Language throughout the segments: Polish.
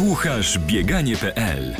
Słuchasz bieganie.pl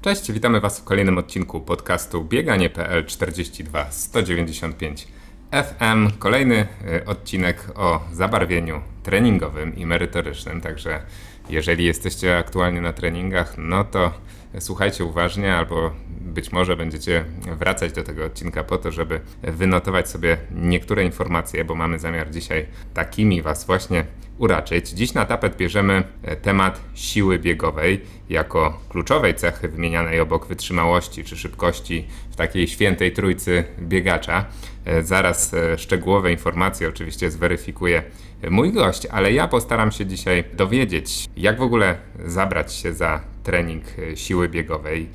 Cześć, witamy Was w kolejnym odcinku podcastu bieganie.pl 42 195 FM. Kolejny y, odcinek o zabarwieniu treningowym i merytorycznym, także jeżeli jesteście aktualnie na treningach, no to słuchajcie uważnie albo być może będziecie wracać do tego odcinka po to, żeby wynotować sobie niektóre informacje, bo mamy zamiar dzisiaj takimi Was właśnie uraczyć. Dziś na tapet bierzemy temat siły biegowej jako kluczowej cechy wymienianej obok wytrzymałości czy szybkości w takiej świętej trójcy biegacza. Zaraz szczegółowe informacje oczywiście zweryfikuje mój gość, ale ja postaram się dzisiaj dowiedzieć, jak w ogóle zabrać się za trening siły biegowej,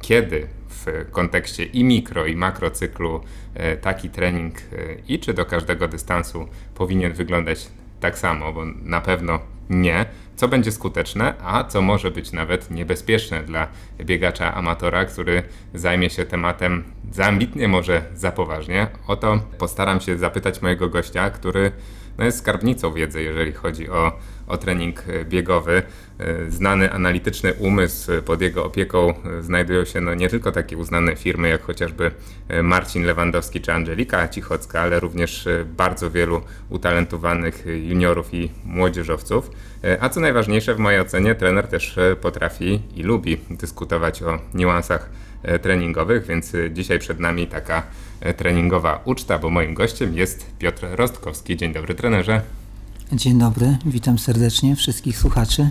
kiedy w kontekście i mikro, i makrocyklu e, taki trening e, i czy do każdego dystansu powinien wyglądać tak samo, bo na pewno nie, co będzie skuteczne, a co może być nawet niebezpieczne dla biegacza amatora, który zajmie się tematem za ambitnie, może za poważnie. O to postaram się zapytać mojego gościa, który no jest skarbnicą wiedzy, jeżeli chodzi o, o trening biegowy. E, znany analityczny umysł, pod jego opieką e, znajdują się no nie tylko takie uznane firmy jak chociażby e, Marcin Lewandowski czy Angelika Cichocka, ale również bardzo wielu utalentowanych juniorów i młodzieżowców. A co najważniejsze w mojej ocenie, trener też potrafi i lubi dyskutować o niuansach treningowych, więc dzisiaj przed nami taka treningowa uczta, bo moim gościem jest Piotr Rostkowski. Dzień dobry trenerze. Dzień dobry, witam serdecznie wszystkich słuchaczy.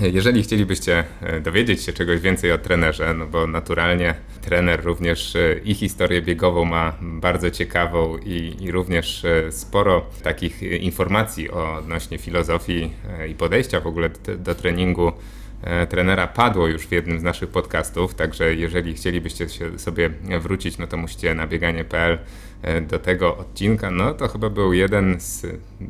Jeżeli chcielibyście e, dowiedzieć się czegoś więcej o trenerze, no bo naturalnie trener również e, i historię biegową ma bardzo ciekawą i, i również e, sporo takich informacji odnośnie filozofii i podejścia w ogóle do, do treningu trenera padło już w jednym z naszych podcastów, także jeżeli chcielibyście się sobie wrócić, no to musicie na bieganie.pl do tego odcinka. No to chyba był jeden z,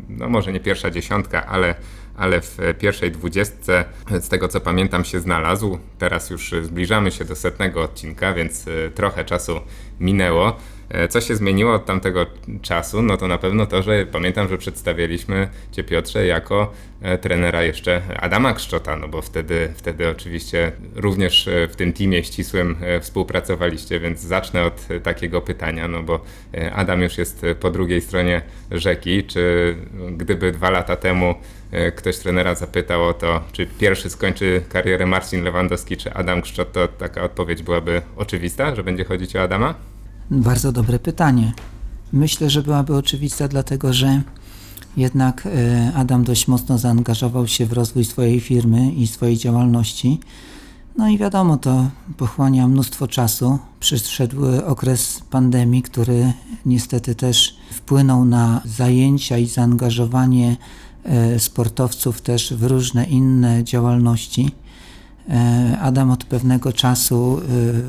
no może nie pierwsza dziesiątka, ale ale w pierwszej dwudziestce, z tego co pamiętam, się znalazł. Teraz już zbliżamy się do setnego odcinka, więc e, trochę czasu minęło. E, co się zmieniło od tamtego czasu? No to na pewno to, że pamiętam, że przedstawialiśmy Cię Piotrze jako e, trenera jeszcze Adama Kszczota, no bo wtedy, wtedy oczywiście również w tym teamie ścisłym współpracowaliście, więc zacznę od takiego pytania, no bo Adam już jest po drugiej stronie rzeki. Czy gdyby dwa lata temu E, ktoś trenera zapytał o to, czy pierwszy skończy karierę Marcin Lewandowski, czy Adam Kszczot, to taka odpowiedź byłaby oczywista, że będzie chodzić o Adama? Bardzo dobre pytanie. Myślę, że byłaby oczywista, dlatego że jednak e, Adam dość mocno zaangażował się w rozwój swojej firmy i swojej działalności. No i wiadomo, to pochłania mnóstwo czasu. Przyszedł okres pandemii, który niestety też wpłynął na zajęcia i zaangażowanie E, sportowców też w różne inne działalności. E, Adam od pewnego czasu,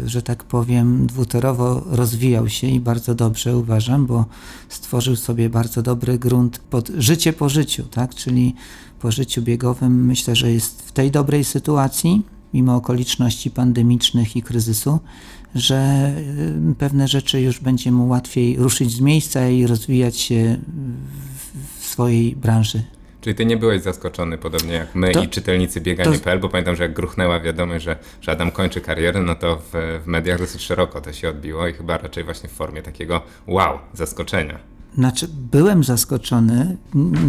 e, że tak powiem, dwutorowo rozwijał się i bardzo dobrze uważam, bo stworzył sobie bardzo dobry grunt pod życie po życiu, tak? czyli po życiu biegowym. Myślę, że jest w tej dobrej sytuacji, mimo okoliczności pandemicznych i kryzysu, że pewne rzeczy już będzie mu łatwiej ruszyć z miejsca i rozwijać się w swojej branży. Czyli ty nie byłeś zaskoczony, podobnie jak my to, i czytelnicy bieganie.pl, bo pamiętam, że jak gruchnęła wiadomość, że, że Adam kończy karierę, no to w, w mediach dosyć szeroko to się odbiło i chyba raczej właśnie w formie takiego wow, zaskoczenia. Znaczy, byłem zaskoczony.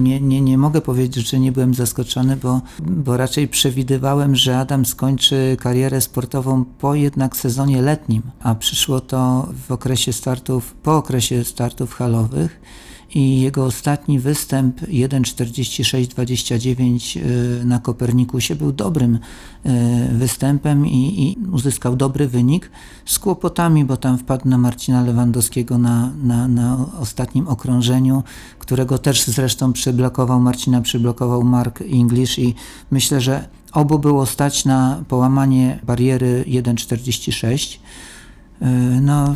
Nie, nie, nie mogę powiedzieć, że nie byłem zaskoczony, bo, bo raczej przewidywałem, że Adam skończy karierę sportową po jednak sezonie letnim, a przyszło to w okresie startów, po okresie startów halowych i jego ostatni występ 1.46.29 y, na Kopernikusie był dobrym y, występem i, i, uzyskał dobry wynik z kłopotami, bo tam wpadł na Marcina Lewandowskiego na, na, na ostatnim okrążeniu, którego też zresztą przyblokował, Marcina przyblokował Mark English i myślę, że obu było stać na połamanie bariery 1.46 E, no,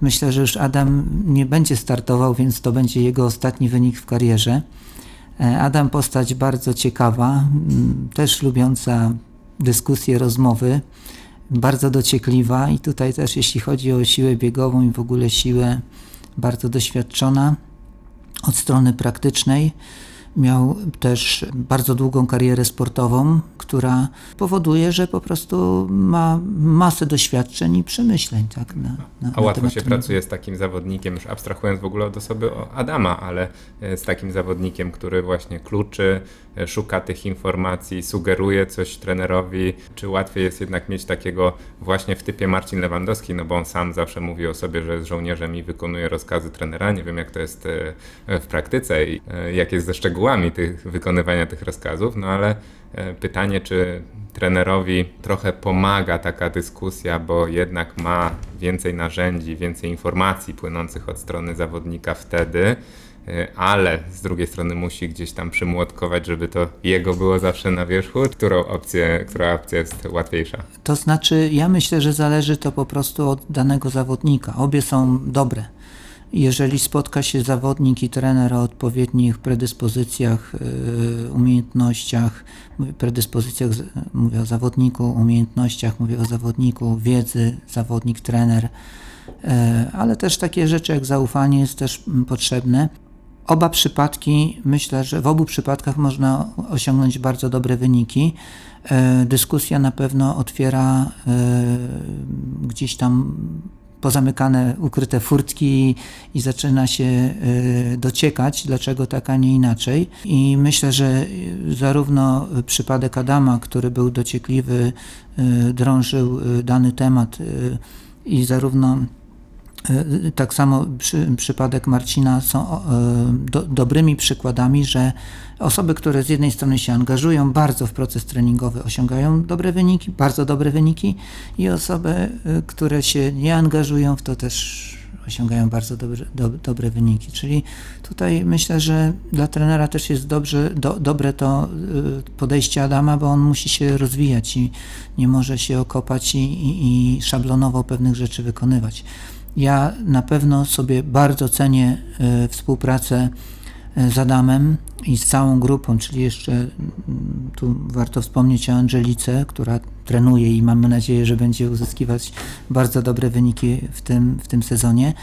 myślę, że już Adam nie będzie startował, więc to będzie jego ostatni wynik w karierze. E, Adam postać bardzo ciekawa, też lubiąca dyskusje, rozmowy, bardzo dociekliwa i tutaj też jeśli chodzi o siłę biegową i w ogóle siłę bardzo doświadczona od strony praktycznej. Miał też bardzo długą karierę sportową, która powoduje, że po prostu ma masę doświadczeń i przemyśleń. Tak, na, na, A łatwo się pracuje z takim zawodnikiem, już abstrahując w ogóle od osoby Adama, ale e, z takim zawodnikiem, który właśnie kluczy, e, szuka tych informacji, sugeruje coś trenerowi, czy łatwiej jest jednak mieć takiego właśnie w typie Marcin Lewandowski, no bo on sam zawsze mówi o sobie, że jest żołnierzem i wykonuje rozkazy trenera. Nie wiem, jak to jest e, w praktyce i jak jest ze szczegółami tych, wykonywania tych rozkazów, no ale pytanie, czy trenerowi trochę pomaga taka dyskusja, bo jednak ma więcej narzędzi, więcej informacji płynących od strony zawodnika wtedy, e, ale z drugiej strony musi gdzieś tam przymłotkować, żeby to jego było zawsze na wierzchu. Którą opcję, która opcja jest łatwiejsza? To znaczy, ja myślę, że zależy to po prostu od danego zawodnika. Obie są dobre. Jeżeli spotka się zawodnik i trener o odpowiednich predyspozycjach, y, umiejętnościach, predyspozycjach, mówię o zawodniku, umiejętnościach, mówię o zawodniku, wiedzy, zawodnik, trener, y, ale też takie rzeczy jak zaufanie jest też potrzebne. Oba przypadki, myślę, że w obu przypadkach można osiągnąć bardzo dobre wyniki. Dyskusja na pewno otwiera gdzieś tam pozamykane, ukryte furtki i zaczyna się y, dociekać, dlaczego tak, a nie inaczej. I myślę, że zarówno przypadek Adama, który był dociekliwy, y, drążył dany temat i zarówno E, tak samo przy, przypadek Marcina są e, do, dobrymi przykładami, że osoby, które z jednej strony się angażują bardzo w proces treningowy, osiągają dobre wyniki, bardzo dobre wyniki, i osoby, e, które się nie angażują w to też osiągają bardzo dobre, do, dobre wyniki. Czyli tutaj myślę, że dla trenera też jest dobrze, do, dobre to podejście Adama, bo on musi się rozwijać i nie może się okopać i, i, i szablonowo pewnych rzeczy wykonywać. Ja na pewno sobie bardzo cenię e, współpracę e, z Adamem i z całą grupą, czyli jeszcze tu warto wspomnieć o Angelice, która trenuje i mamy nadzieję, że będzie uzyskiwać bardzo dobre wyniki w tym, w tym sezonie.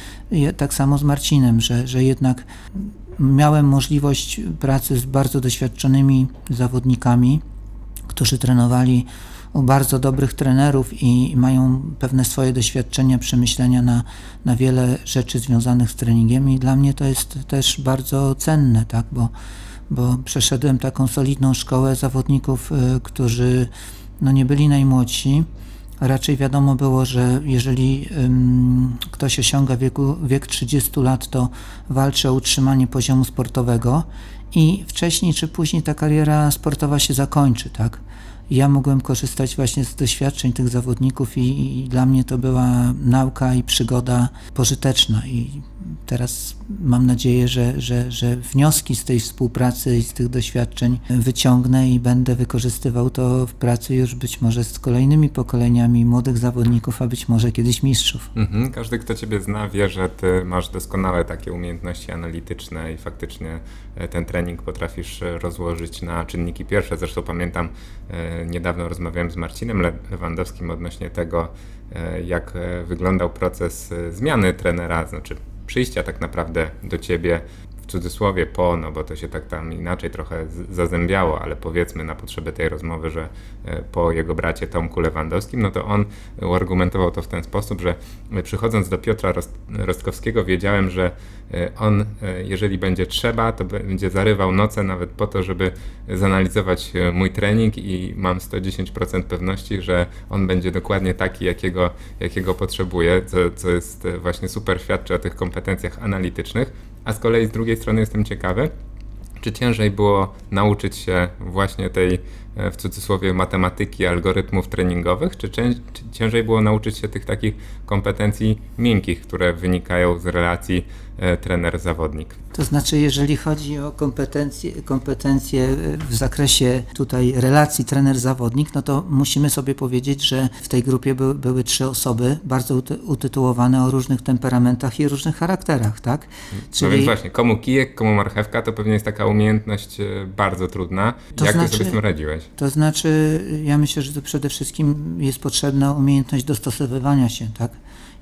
Tak samo z Marcinem, że, że jednak miałem możliwość pracy z bardzo doświadczonymi zawodnikami, którzy trenowali u bardzo dobrych trenerów i mają pewne swoje doświadczenia, przemyślenia na, na wiele rzeczy związanych z treningiem i dla mnie to jest też bardzo cenne, tak, bo, bo przeszedłem taką solidną szkołę zawodników, y, którzy no, nie byli najmłodsi, raczej wiadomo było, że jeżeli um, ktoś osiąga wieku, wiek 30 lat, to walczy o utrzymanie poziomu sportowego i wcześniej czy później ta kariera sportowa się zakończy, tak? Ja mogłem korzystać właśnie z doświadczeń tych zawodników i, i, dla mnie to była nauka i przygoda pożyteczna i teraz mam nadzieję, że, że, że wnioski z tej współpracy i z tych doświadczeń wyciągnę i będę wykorzystywał to w pracy już być może z kolejnymi pokoleniami młodych zawodników, a być może kiedyś mistrzów. Mhm. Każdy, kto Ciebie zna, wie, że Ty masz doskonałe takie umiejętności analityczne i faktycznie ten trening potrafisz e, rozłożyć na czynniki pierwsze. Zresztą pamiętam, e, niedawno rozmawiałem z Marcinem Lewandowskim odnośnie tego, jak wyglądał proces zmiany trenera, znaczy przyjścia tak naprawdę do ciebie cudzysłowie po, no bo to się tak tam inaczej trochę zazębiało, ale powiedzmy na potrzeby tej rozmowy, że e, po jego bracie Tomku Lewandowskim, no to on uargumentował to w ten sposób, że e, przychodząc do Piotra Rostkowskiego wiedziałem, że e, on, jeżeli będzie trzeba, to będzie zarywał noce nawet po to, żeby zanalizować mój trening i mam 110% pewności, że on będzie dokładnie taki, jakiego, jakiego potrzebuję, co, co jest właśnie super świadczy o tych kompetencjach analitycznych, a z kolei z drugiej strony jestem ciekawy, czy ciężej było nauczyć się właśnie tej w cudzysłowie matematyki, algorytmów treningowych, czy, czy ciężej było nauczyć się tych takich kompetencji miękkich, które wynikają z relacji E, trener-zawodnik. To znaczy, jeżeli chodzi o kompetencje, kompetencje w zakresie tutaj relacji trener-zawodnik, no to musimy sobie powiedzieć, że w tej grupie były, były trzy osoby bardzo utytułowane o różnych temperamentach i różnych charakterach, tak? Czyli... No więc właśnie, komu kijek, komu marchewka, to pewnie jest taka umiejętność e, bardzo trudna. To Jak znaczy, ty sobie z tym radziłeś? To znaczy, ja myślę, że to przede wszystkim jest potrzebna umiejętność dostosowywania się, tak?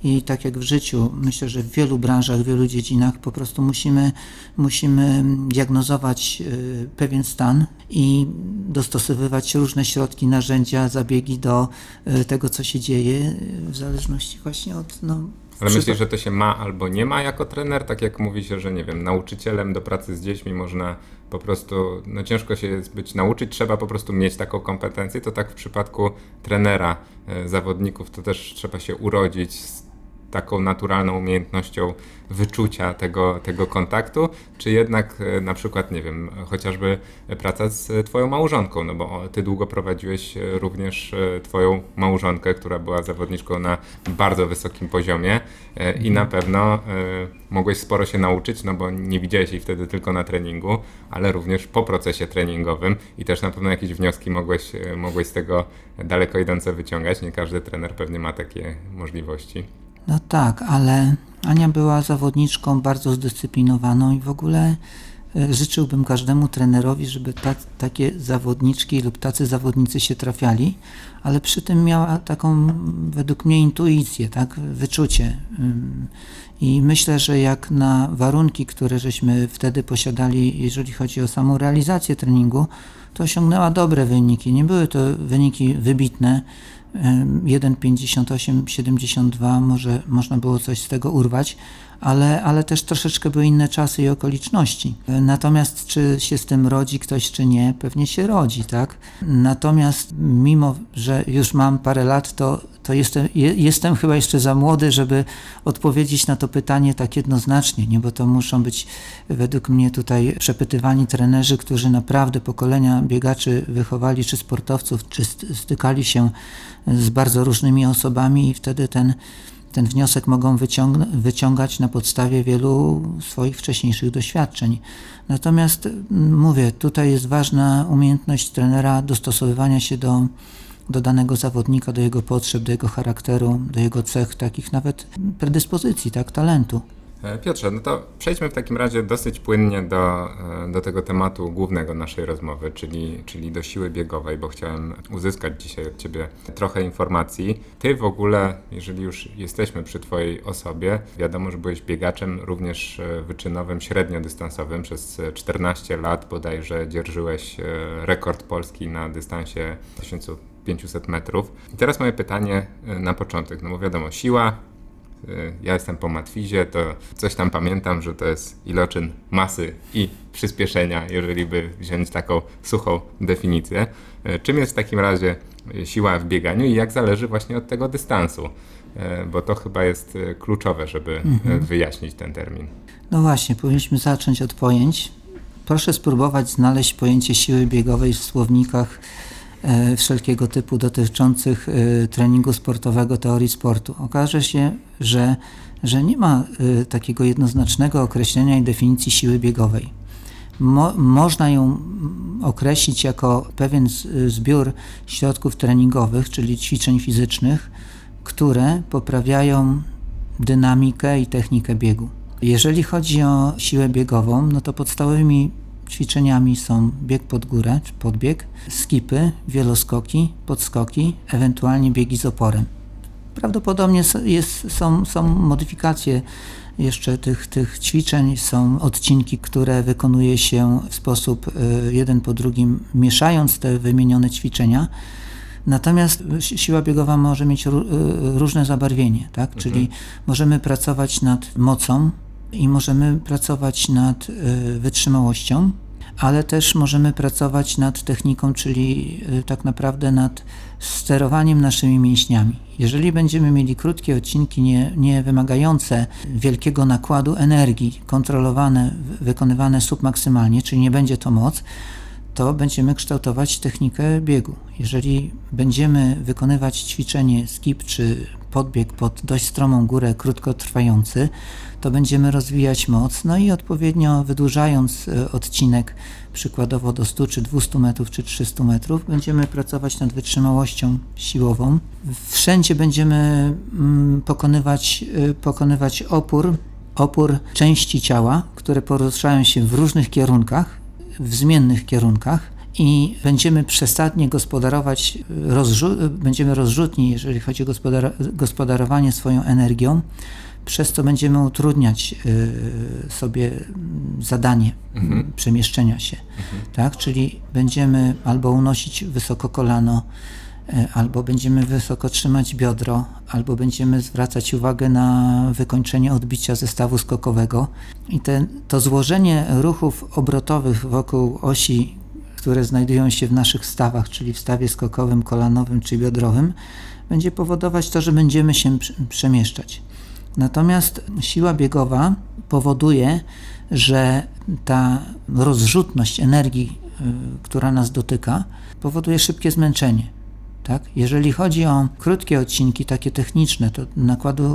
i tak jak w życiu, myślę, że w wielu branżach, w wielu dziedzinach po prostu musimy, musimy diagnozować y, pewien stan i dostosowywać różne środki, narzędzia, zabiegi do y, tego, co się dzieje, w zależności właśnie od no, ale myślisz, że to się ma albo nie ma jako trener? Tak jak mówi się, że nie wiem, nauczycielem do pracy z dziećmi można po prostu, no ciężko się być nauczyć, trzeba po prostu mieć taką kompetencję. To tak w przypadku trenera e, zawodników to też trzeba się urodzić z taką naturalną umiejętnością wyczucia tego, tego kontaktu, czy jednak e, na przykład, nie wiem, chociażby praca z Twoją małżonką, no bo Ty długo prowadziłeś e, również e, Twoją małżonkę, która była zawodniczką na bardzo wysokim poziomie i na pewno mogłeś sporo się nauczyć, no bo nie widziałeś jej wtedy tylko na treningu, ale również po procesie treningowym i też na pewno jakieś wnioski mogłeś, mogłeś z tego daleko idące wyciągać. Nie każdy trener pewnie ma takie możliwości. No tak, ale Ania była zawodniczką bardzo zdyscyplinowaną i w ogóle e, życzyłbym każdemu trenerowi, żeby ta, takie zawodniczki lub tacy zawodnicy się trafiali, ale przy tym miała taką według mnie intuicję, tak, wyczucie. I myślę, że jak na warunki, które żeśmy wtedy posiadali, jeżeli chodzi o samą realizację treningu, to osiągnęła dobre wyniki. Nie były to wyniki wybitne, 1,58-72 może można było coś z tego urwać, ale, ale też troszeczkę były inne czasy i okoliczności. Natomiast czy się z tym rodzi ktoś, czy nie, pewnie się rodzi, tak? Natomiast mimo, że już mam parę lat, to, to jestem, jestem chyba jeszcze za młody, żeby odpowiedzieć na to pytanie tak jednoznacznie, nie? bo to muszą być według mnie tutaj przepytywani trenerzy, którzy naprawdę pokolenia biegaczy wychowali, czy sportowców, czy stykali się z bardzo różnymi osobami i wtedy ten ten wniosek mogą wyciągać na podstawie wielu swoich wcześniejszych doświadczeń. Natomiast mm, mówię, tutaj jest ważna umiejętność trenera dostosowywania się do, do danego zawodnika, do jego potrzeb, do jego charakteru, do jego cech, takich nawet predyspozycji, tak, talentu. E, Piotrze, no to przejdźmy w takim razie dosyć płynnie do, e, do tego tematu głównego naszej rozmowy, czyli, czyli do siły biegowej, bo chciałem uzyskać dzisiaj od Ciebie trochę informacji. Ty w ogóle, jeżeli już jesteśmy przy Twojej osobie, wiadomo, że byłeś biegaczem również e, wyczynowym, średniodystansowym. Przez 14 lat bodajże dzierżyłeś rekord polski na dystansie 1500 metrów. I teraz moje pytanie na początek, no bo wiadomo, siła, ja jestem po matwizie, to coś tam pamiętam, że to jest iloczyn masy i przyspieszenia, jeżeli by wziąć taką suchą definicję. E, czym jest w takim razie siła w bieganiu i jak zależy właśnie od tego dystansu? E, bo to chyba jest e, kluczowe, żeby mhm. wyjaśnić ten termin. No właśnie, powinniśmy zacząć od pojęć. Proszę spróbować znaleźć pojęcie siły biegowej w słownikach E, wszelkiego typu dotyczących e, treningu sportowego, teorii sportu. Okaże się, że, że nie ma e, takiego jednoznacznego określenia i definicji siły biegowej. Mo, można ją określić jako pewien zbiór środków treningowych, czyli ćwiczeń fizycznych, które poprawiają dynamikę i technikę biegu. Jeżeli chodzi o siłę biegową, no to podstawowymi ćwiczeniami są bieg pod górę, czy podbieg, skipy, wieloskoki, podskoki, ewentualnie biegi z oporem. Prawdopodobnie jest, są, są modyfikacje jeszcze tych, tych ćwiczeń, są odcinki, które wykonuje się w sposób y, jeden po drugim, mieszając te wymienione ćwiczenia. Natomiast siła biegowa może mieć y, różne zabarwienie, tak? Mhm. czyli możemy pracować nad mocą, i możemy pracować nad y, wytrzymałością, ale też możemy pracować nad techniką, czyli y, tak naprawdę nad sterowaniem naszymi mięśniami. Jeżeli będziemy mieli krótkie odcinki, nie, nie wymagające wielkiego nakładu energii, kontrolowane, wykonywane submaksymalnie, czyli nie będzie to moc, to będziemy kształtować technikę biegu. Jeżeli będziemy wykonywać ćwiczenie skip czy podbieg pod dość stromą górę krótkotrwający, to będziemy rozwijać moc, no i odpowiednio wydłużając e, odcinek przykładowo do 100 czy 200 metrów czy 300 metrów, będziemy pracować nad wytrzymałością siłową. Wszędzie będziemy mm, pokonywać, e, pokonywać opór, opór części ciała, które poruszają się w różnych kierunkach, w zmiennych kierunkach i będziemy przesadnie gospodarować, rozrzu- będziemy rozrzutni, jeżeli chodzi o gospodar- gospodarowanie swoją energią, przez co będziemy utrudniać y, sobie zadanie mhm. przemieszczenia się. Mhm. Tak? Czyli będziemy albo unosić wysoko kolano, y, albo będziemy wysoko trzymać biodro, albo będziemy zwracać uwagę na wykończenie odbicia zestawu skokowego. I te, to złożenie ruchów obrotowych wokół osi, które znajdują się w naszych stawach, czyli w stawie skokowym, kolanowym czy biodrowym, będzie powodować to, że będziemy się przemieszczać. Natomiast siła biegowa powoduje, że ta rozrzutność energii, y, która nas dotyka, powoduje szybkie zmęczenie. Tak? Jeżeli chodzi o krótkie odcinki, takie techniczne, to nakładu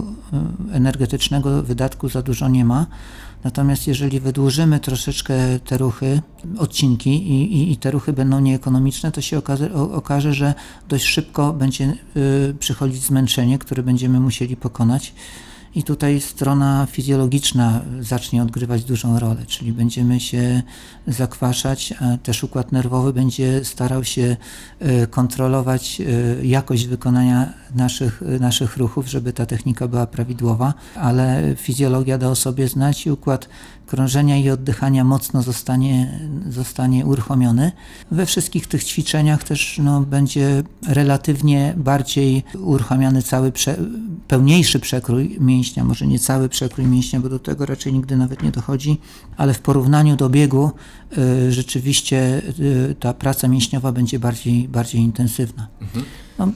y, energetycznego wydatku za dużo nie ma. Natomiast jeżeli wydłużymy troszeczkę te ruchy, odcinki i, i, i te ruchy będą nieekonomiczne, to się okaże, okaże że dość szybko będzie y, przychodzić zmęczenie, które będziemy musieli pokonać i tutaj strona fizjologiczna zacznie odgrywać dużą rolę, czyli będziemy się zakwaszać, a też układ nerwowy będzie starał się e, kontrolować e, jakość wykonania naszych, naszych ruchów, żeby ta technika była prawidłowa, ale fizjologia da o sobie znać i układ krążenia i oddychania mocno zostanie, zostanie uruchomiony. We wszystkich tych ćwiczeniach też no, będzie relatywnie bardziej uruchamiany cały, prze, pełniejszy przekrój mięśnia, może nie cały przekrój mięśnia, bo do tego raczej nigdy nawet nie dochodzi, ale w porównaniu do biegu y, rzeczywiście y, ta praca mięśniowa będzie bardziej, bardziej intensywna. Mhm. No,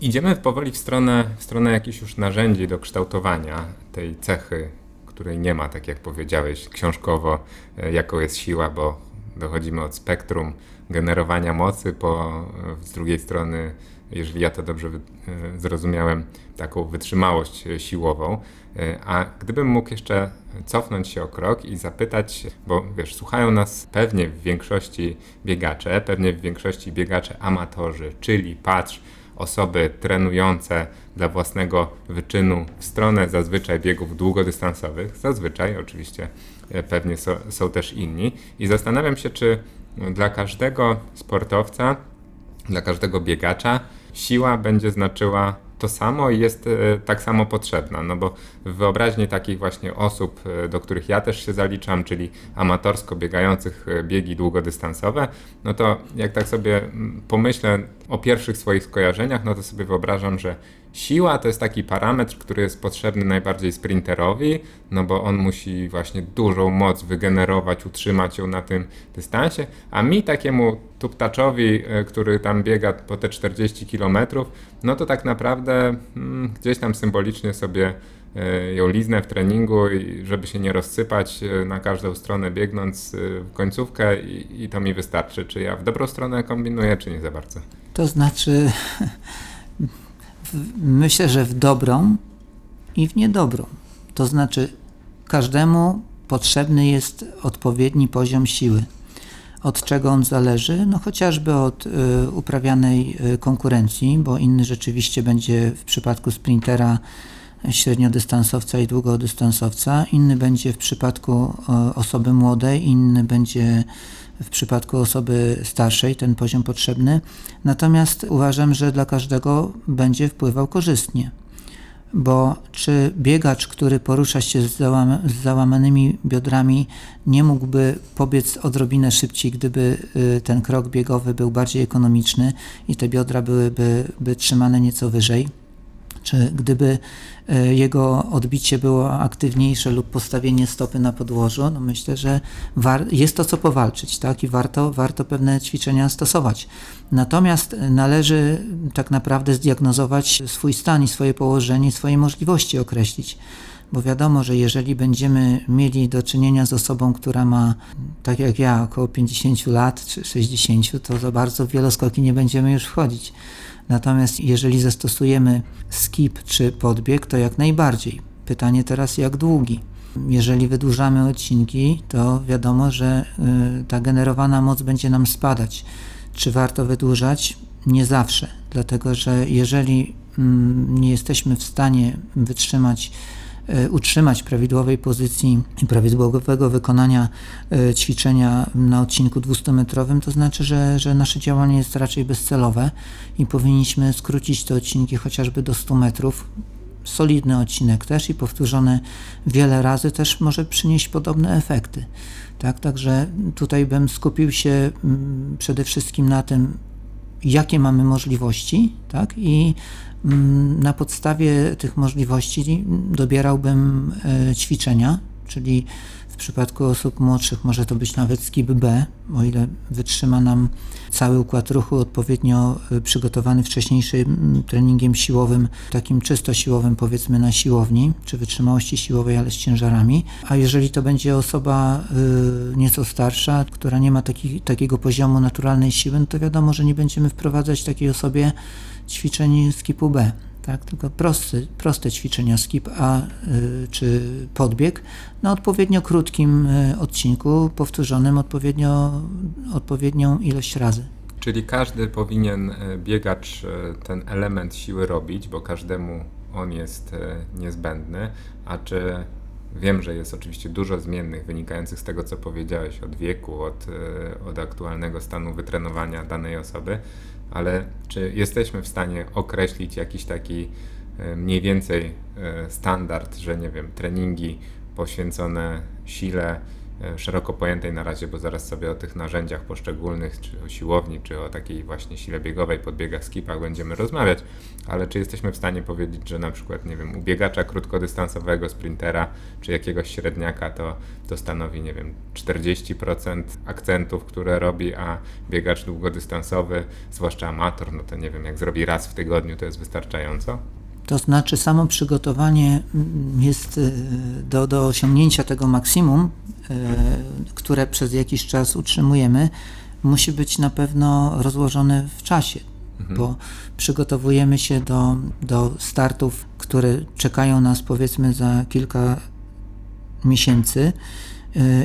Idziemy powoli w stronę, w stronę jakichś już narzędzi do kształtowania tej cechy której nie ma, tak jak powiedziałeś, książkowo, e, jaką jest siła, bo dochodzimy od spektrum generowania mocy, po z drugiej strony, jeżeli ja to dobrze e, zrozumiałem, taką wytrzymałość siłową. E, a gdybym mógł jeszcze cofnąć się o krok i zapytać, bo wiesz, słuchają nas pewnie w większości biegacze, pewnie w większości biegacze amatorzy, czyli patrz, osoby trenujące dla własnego wyczynu w stronę zazwyczaj biegów długodystansowych, zazwyczaj oczywiście e, pewnie so, są też inni. I zastanawiam się, czy dla każdego sportowca, dla każdego biegacza siła będzie znaczyła to samo i jest e, tak samo potrzebna, no bo w wyobraźni takich właśnie osób, e, do których ja też się zaliczam, czyli amatorsko biegających e, biegi długodystansowe, no to jak tak sobie mm, pomyślę o pierwszych swoich skojarzeniach, no to sobie wyobrażam, że Siła to jest taki parametr, który jest potrzebny najbardziej sprinterowi, no bo on musi właśnie dużą moc wygenerować, utrzymać ją na tym dystansie, a mi takiemu tuptaczowi, e, który tam biega po te 40 km, no to tak naprawdę hmm, gdzieś tam symbolicznie sobie e, ją liznę w treningu żeby się nie rozsypać e, na każdą stronę biegnąc w końcówkę i, i to mi wystarczy. Czy ja w dobrą stronę kombinuję, czy nie za bardzo? To znaczy myślę, że w dobrą i w niedobrą. To znaczy, każdemu potrzebny jest odpowiedni poziom siły. Od czego on zależy? No chociażby od y, uprawianej y, konkurencji, bo inny rzeczywiście będzie w przypadku sprintera średniodystansowca i długodystansowca, inny będzie w przypadku y, osoby młodej, inny będzie w przypadku osoby starszej ten poziom potrzebny. Natomiast uważam, że dla każdego będzie wpływał korzystnie. Bo czy biegacz, który porusza się z, załam z załamanymi biodrami, nie mógłby pobiec odrobinę szybciej, gdyby y, ten krok biegowy był bardziej ekonomiczny i te biodra byłyby by trzymane nieco wyżej? Czy gdyby e, jego odbicie było aktywniejsze lub postawienie stopy na podłożu, no myślę, że jest to co powalczyć, tak? I warto, warto pewne ćwiczenia stosować. Natomiast należy tak naprawdę zdiagnozować swój stan i swoje położenie, swoje możliwości określić. Bo wiadomo, że jeżeli będziemy mieli do czynienia z osobą, która ma, tak jak ja, około 50 lat czy 60, to za bardzo w wieloskoki nie będziemy już wchodzić. Natomiast jeżeli zastosujemy skip czy podbieg, to jak najbardziej. Pytanie teraz, jak długi? Jeżeli wydłużamy odcinki, to wiadomo, że y, ta generowana moc będzie nam spadać. Czy warto wydłużać? Nie zawsze, dlatego że jeżeli mm, nie jesteśmy w stanie wytrzymać utrzymać prawidłowej pozycji i prawidłowego wykonania e, ćwiczenia na odcinku 200-metrowym, to znaczy, że, że nasze działanie jest raczej bezcelowe i powinniśmy skrócić te odcinki chociażby do 100 metrów. Solidny odcinek też i powtórzony wiele razy też może przynieść podobne efekty. Tak, także tutaj bym skupił się mm, przede wszystkim na tym, jakie mamy możliwości, tak, i mm, na podstawie tych możliwości dobierałbym e, ćwiczenia, czyli w przypadku osób młodszych może to być nawet skip B, o ile wytrzyma nam cały układ ruchu odpowiednio y, przygotowany wcześniejszym treningiem siłowym, takim czysto siłowym powiedzmy na siłowni, czy wytrzymałości siłowej, ale z ciężarami. A jeżeli to będzie osoba y, nieco starsza, która nie ma taki, takiego poziomu naturalnej siły, no to wiadomo, że nie będziemy wprowadzać takiej osobie ćwiczeń skipu B tak? tylko prosty, proste ćwiczenia skip A y, czy podbieg na odpowiednio krótkim y, odcinku, powtórzonym odpowiednio, odpowiednią ilość razy. Czyli każdy powinien y, biegacz ten element siły robić, bo każdemu on jest niezbędny, a czy Wiem, że jest oczywiście dużo zmiennych wynikających z tego, co powiedziałeś, od wieku, od, od aktualnego stanu wytrenowania danej osoby, ale czy jesteśmy w stanie określić jakiś taki e, mniej więcej e, standard, że nie wiem, treningi poświęcone sile szeroko pojętej na razie, bo zaraz sobie o tych narzędziach poszczególnych, czy o siłowni, czy o takiej właśnie sile biegowej, podbiegach, skipach będziemy rozmawiać, ale czy jesteśmy w stanie powiedzieć, że na przykład, nie wiem, u biegacza krótkodystansowego, sprintera, czy jakiegoś średniaka to, to stanowi, nie wiem, 40% akcentów, które robi, a biegacz długodystansowy, zwłaszcza amator, no to nie wiem, jak zrobi raz w tygodniu, to jest wystarczająco? To znaczy samo przygotowanie jest e, do, do osiągnięcia tego maksimum, e, które przez jakiś czas utrzymujemy, musi być na pewno rozłożone w czasie mhm. bo przygotowujemy się do, do startów, które czekają nas powiedzmy za kilka miesięcy y,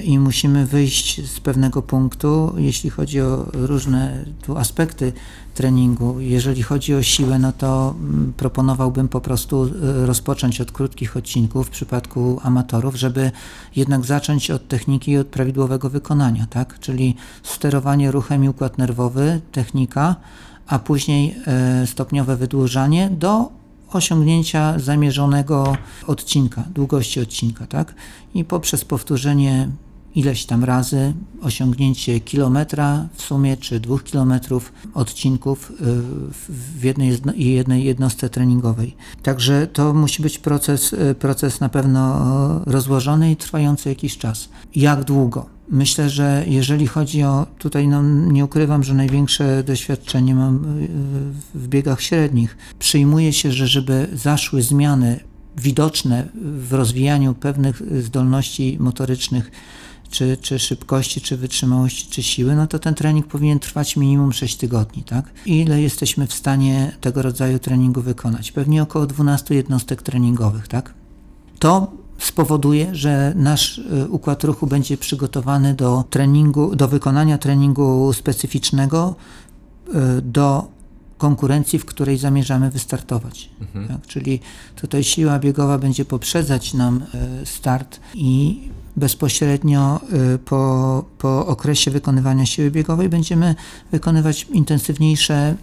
i musimy wyjść z pewnego punktu, jeśli chodzi o różne tu aspekty treningu. Jeżeli chodzi o siłę, no to mm, proponowałbym po prostu y, rozpocząć od krótkich odcinków w przypadku amatorów, żeby jednak zacząć od techniki i od prawidłowego wykonania, tak? Czyli sterowanie ruchem i układ nerwowy, technika, a później e, stopniowe wydłużanie do osiągnięcia zamierzonego odcinka, długości odcinka, tak? I poprzez powtórzenie ileś tam razy, osiągnięcie kilometra w sumie, czy dwóch kilometrów odcinków e, w jednej, jednej jednostce treningowej. Także to musi być proces, e, proces na pewno rozłożony i trwający jakiś czas. Jak długo? Myślę, że jeżeli chodzi o, tutaj no, nie ukrywam, że największe doświadczenie mam y, w biegach średnich. Przyjmuje się, że żeby zaszły zmiany widoczne w rozwijaniu pewnych zdolności motorycznych, czy, czy szybkości, czy wytrzymałości, czy siły, no to ten trening powinien trwać minimum 6 tygodni, tak? Ile jesteśmy w stanie tego rodzaju treningu wykonać? Pewnie około 12 jednostek treningowych, tak? To spowoduje, że nasz y, układ ruchu będzie przygotowany do treningu, do wykonania treningu specyficznego y, do konkurencji, w której zamierzamy wystartować. Mhm. Tak? Czyli tutaj siła biegowa będzie poprzedzać nam y, start i bezpośrednio po, po okresie wykonywania siły biegowej będziemy wykonywać intensywniejsze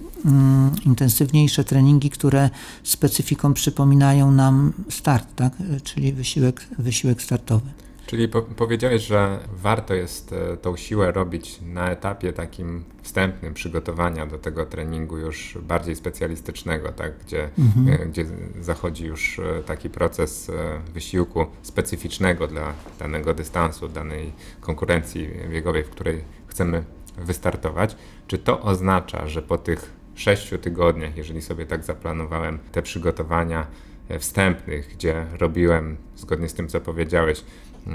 intensywniejsze treningi, które specyfiką przypominają nam start, tak? czyli wysiłek, wysiłek startowy. Czyli po powiedziałeś, że warto jest e, tą siłę robić na etapie takim wstępnym przygotowania do tego treningu już bardziej specjalistycznego, tak? gdzie, mhm. E, gdzie zachodzi już e, taki proces wysiłku specyficznego dla danego dystansu, danej konkurencji biegowej, w której chcemy wystartować. Czy to oznacza, że po tych sześciu tygodniach, jeżeli sobie tak zaplanowałem te przygotowania e, wstępnych, gdzie robiłem, zgodnie z tym co powiedziałeś,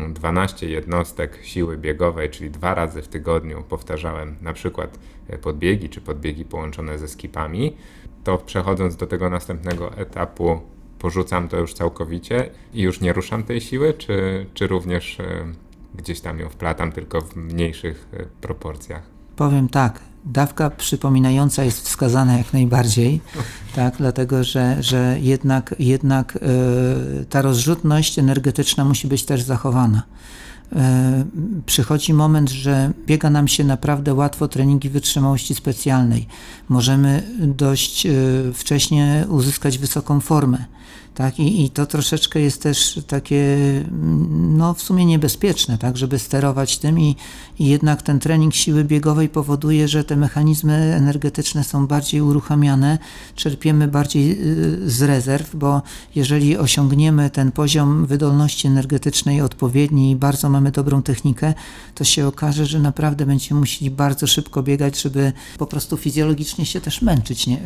12 mm, jednostek siły biegowej, czyli dwa razy w tygodniu powtarzałem na przykład e, podbiegi czy podbiegi połączone ze skipami, to przechodząc do tego następnego etapu, porzucam to już całkowicie i już nie ruszam tej siły, czy, czy również e, gdzieś tam ją wplatam, tylko w mniejszych proporcjach? Powiem tak, dawka przypominająca jest wskazana jak najbardziej, tak, dlatego że, że jednak, jednak yy, ta rozrzutność energetyczna musi być też zachowana. E, przychodzi moment, że biega nam się naprawdę łatwo treningi wytrzymałości specjalnej. Możemy dość e, wcześnie uzyskać wysoką formę. Tak? I, I to troszeczkę jest też takie, mm, no w sumie niebezpieczne, tak? żeby sterować tym i, i jednak ten trening siły biegowej powoduje, że te mechanizmy energetyczne są bardziej uruchamiane, czerpiemy bardziej y, z rezerw, bo jeżeli osiągniemy ten poziom wydolności energetycznej odpowiedni i bardzo mamy dobrą technikę, to się okaże, że naprawdę będziemy musieli bardzo szybko biegać, żeby po prostu fizjologicznie się też męczyć. Nie?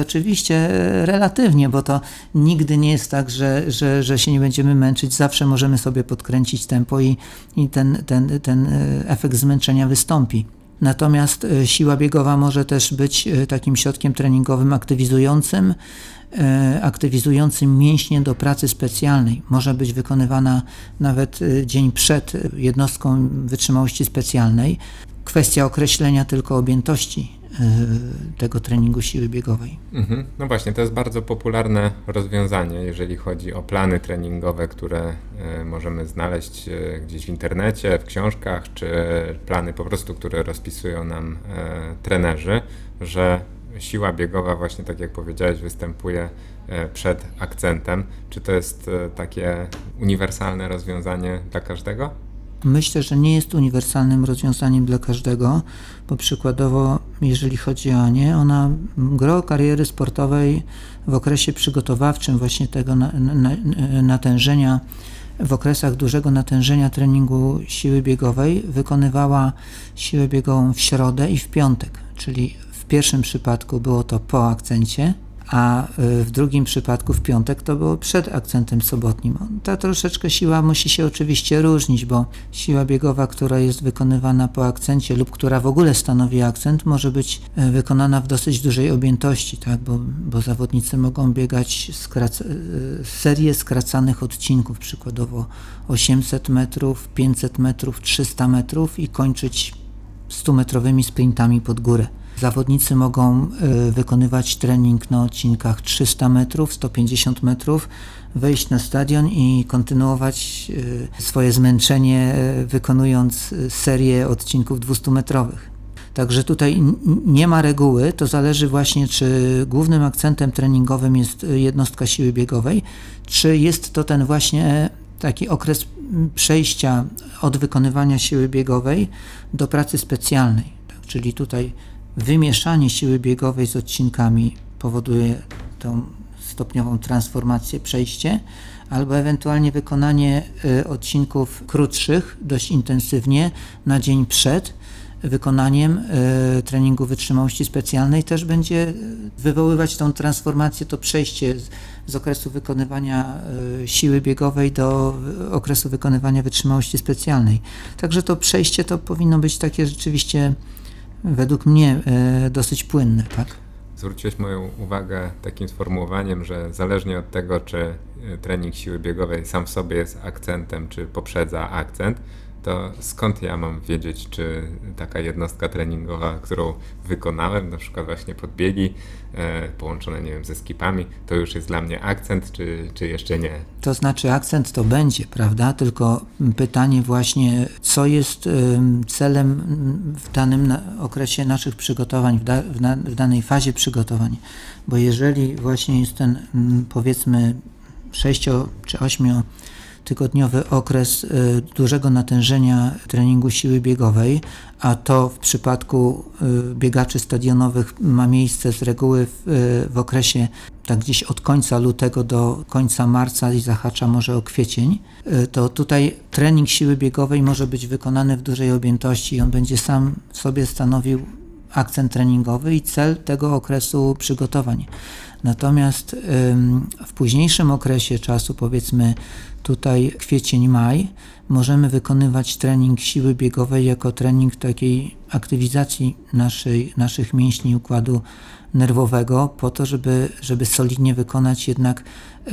Oczywiście e, relatywnie, bo to nigdy nie jest tak, że, że, że się nie będziemy męczyć, zawsze możemy sobie podkręcić tempo i, i ten, ten, ten e, efekt zmęczenia wystąpi. Natomiast e, siła biegowa może też być e, takim środkiem treningowym aktywizującym, aktywizującym mięśnie do pracy specjalnej. Może być wykonywana nawet dzień przed jednostką wytrzymałości specjalnej. Kwestia określenia tylko objętości tego treningu siły biegowej. Mhm. No właśnie, to jest bardzo popularne rozwiązanie, jeżeli chodzi o plany treningowe, które y, możemy znaleźć y, gdzieś w internecie, w książkach, czy plany po prostu, które rozpisują nam trenerzy, że siła biegowa właśnie tak jak powiedziałeś występuje przed akcentem. Czy to jest takie uniwersalne rozwiązanie dla każdego? Myślę, że nie jest uniwersalnym rozwiązaniem dla każdego, bo przykładowo, jeżeli chodzi o Anię, ona gro kariery sportowej w okresie przygotowawczym właśnie tego natężenia, w okresach dużego natężenia treningu siły biegowej wykonywała siłę biegową w środę i w piątek, czyli w pierwszym przypadku było to po akcencie, a y, w drugim przypadku w piątek to było przed akcentem sobotnim. Ta troszeczkę siła musi się oczywiście różnić, bo siła biegowa, która jest wykonywana po akcencie lub która w ogóle stanowi akcent, może być y, wykonana w dosyć dużej objętości, tak? bo, bo zawodnicy mogą biegać skrac y, serię skracanych odcinków, przykładowo 800 metrów, 500 metrów, 300 metrów i kończyć 100-metrowymi sprintami pod górę. Zawodnicy mogą y, wykonywać trening na odcinkach 300 metrów, 150 metrów, wejść na stadion i kontynuować y, swoje zmęczenie, y, wykonując serię odcinków 200-metrowych. Także tutaj nie ma reguły, to zależy właśnie, czy głównym akcentem treningowym jest jednostka siły biegowej, czy jest to ten właśnie taki okres przejścia od wykonywania siły biegowej do pracy specjalnej. Tak, czyli tutaj wymieszanie siły biegowej z odcinkami powoduje tą stopniową transformację, przejście, albo ewentualnie wykonanie y, odcinków krótszych dość intensywnie na dzień przed wykonaniem y, treningu wytrzymałości specjalnej też będzie wywoływać tą transformację, to przejście z, okresu wykonywania y, siły biegowej do okresu wykonywania wytrzymałości specjalnej. Także to przejście to powinno być takie rzeczywiście według mnie e, dosyć płynne, tak? Zwróciłeś moją uwagę takim sformułowaniem, że zależnie od tego, czy e, trening siły biegowej sam w sobie jest akcentem, czy poprzedza akcent, to skąd ja mam wiedzieć, czy taka jednostka treningowa, którą wykonałem, na przykład właśnie podbiegi e, połączone, nie wiem, ze skipami, to już jest dla mnie akcent, czy, czy jeszcze nie? To znaczy akcent to będzie, prawda? Tylko pytanie właśnie, co jest celem w danym okresie naszych przygotowań, w, da, w, na, w danej fazie przygotowań. Bo jeżeli właśnie jest ten, powiedzmy, 6 czy 8 tygodniowy okres y, dużego natężenia treningu siły biegowej, a to w przypadku y, biegaczy stadionowych ma miejsce z reguły w, y, w okresie tak gdzieś od końca lutego do końca marca i zahacza może o kwiecień, to tutaj trening siły biegowej może być wykonany w dużej objętości i on będzie sam sobie stanowił akcent treningowy i cel tego okresu przygotowań. Natomiast w późniejszym okresie czasu, powiedzmy tutaj kwiecień, maj, możemy wykonywać trening siły biegowej jako trening takiej aktywizacji naszej, naszych mięśni układu nerwowego, po to, żeby, żeby solidnie wykonać jednak y,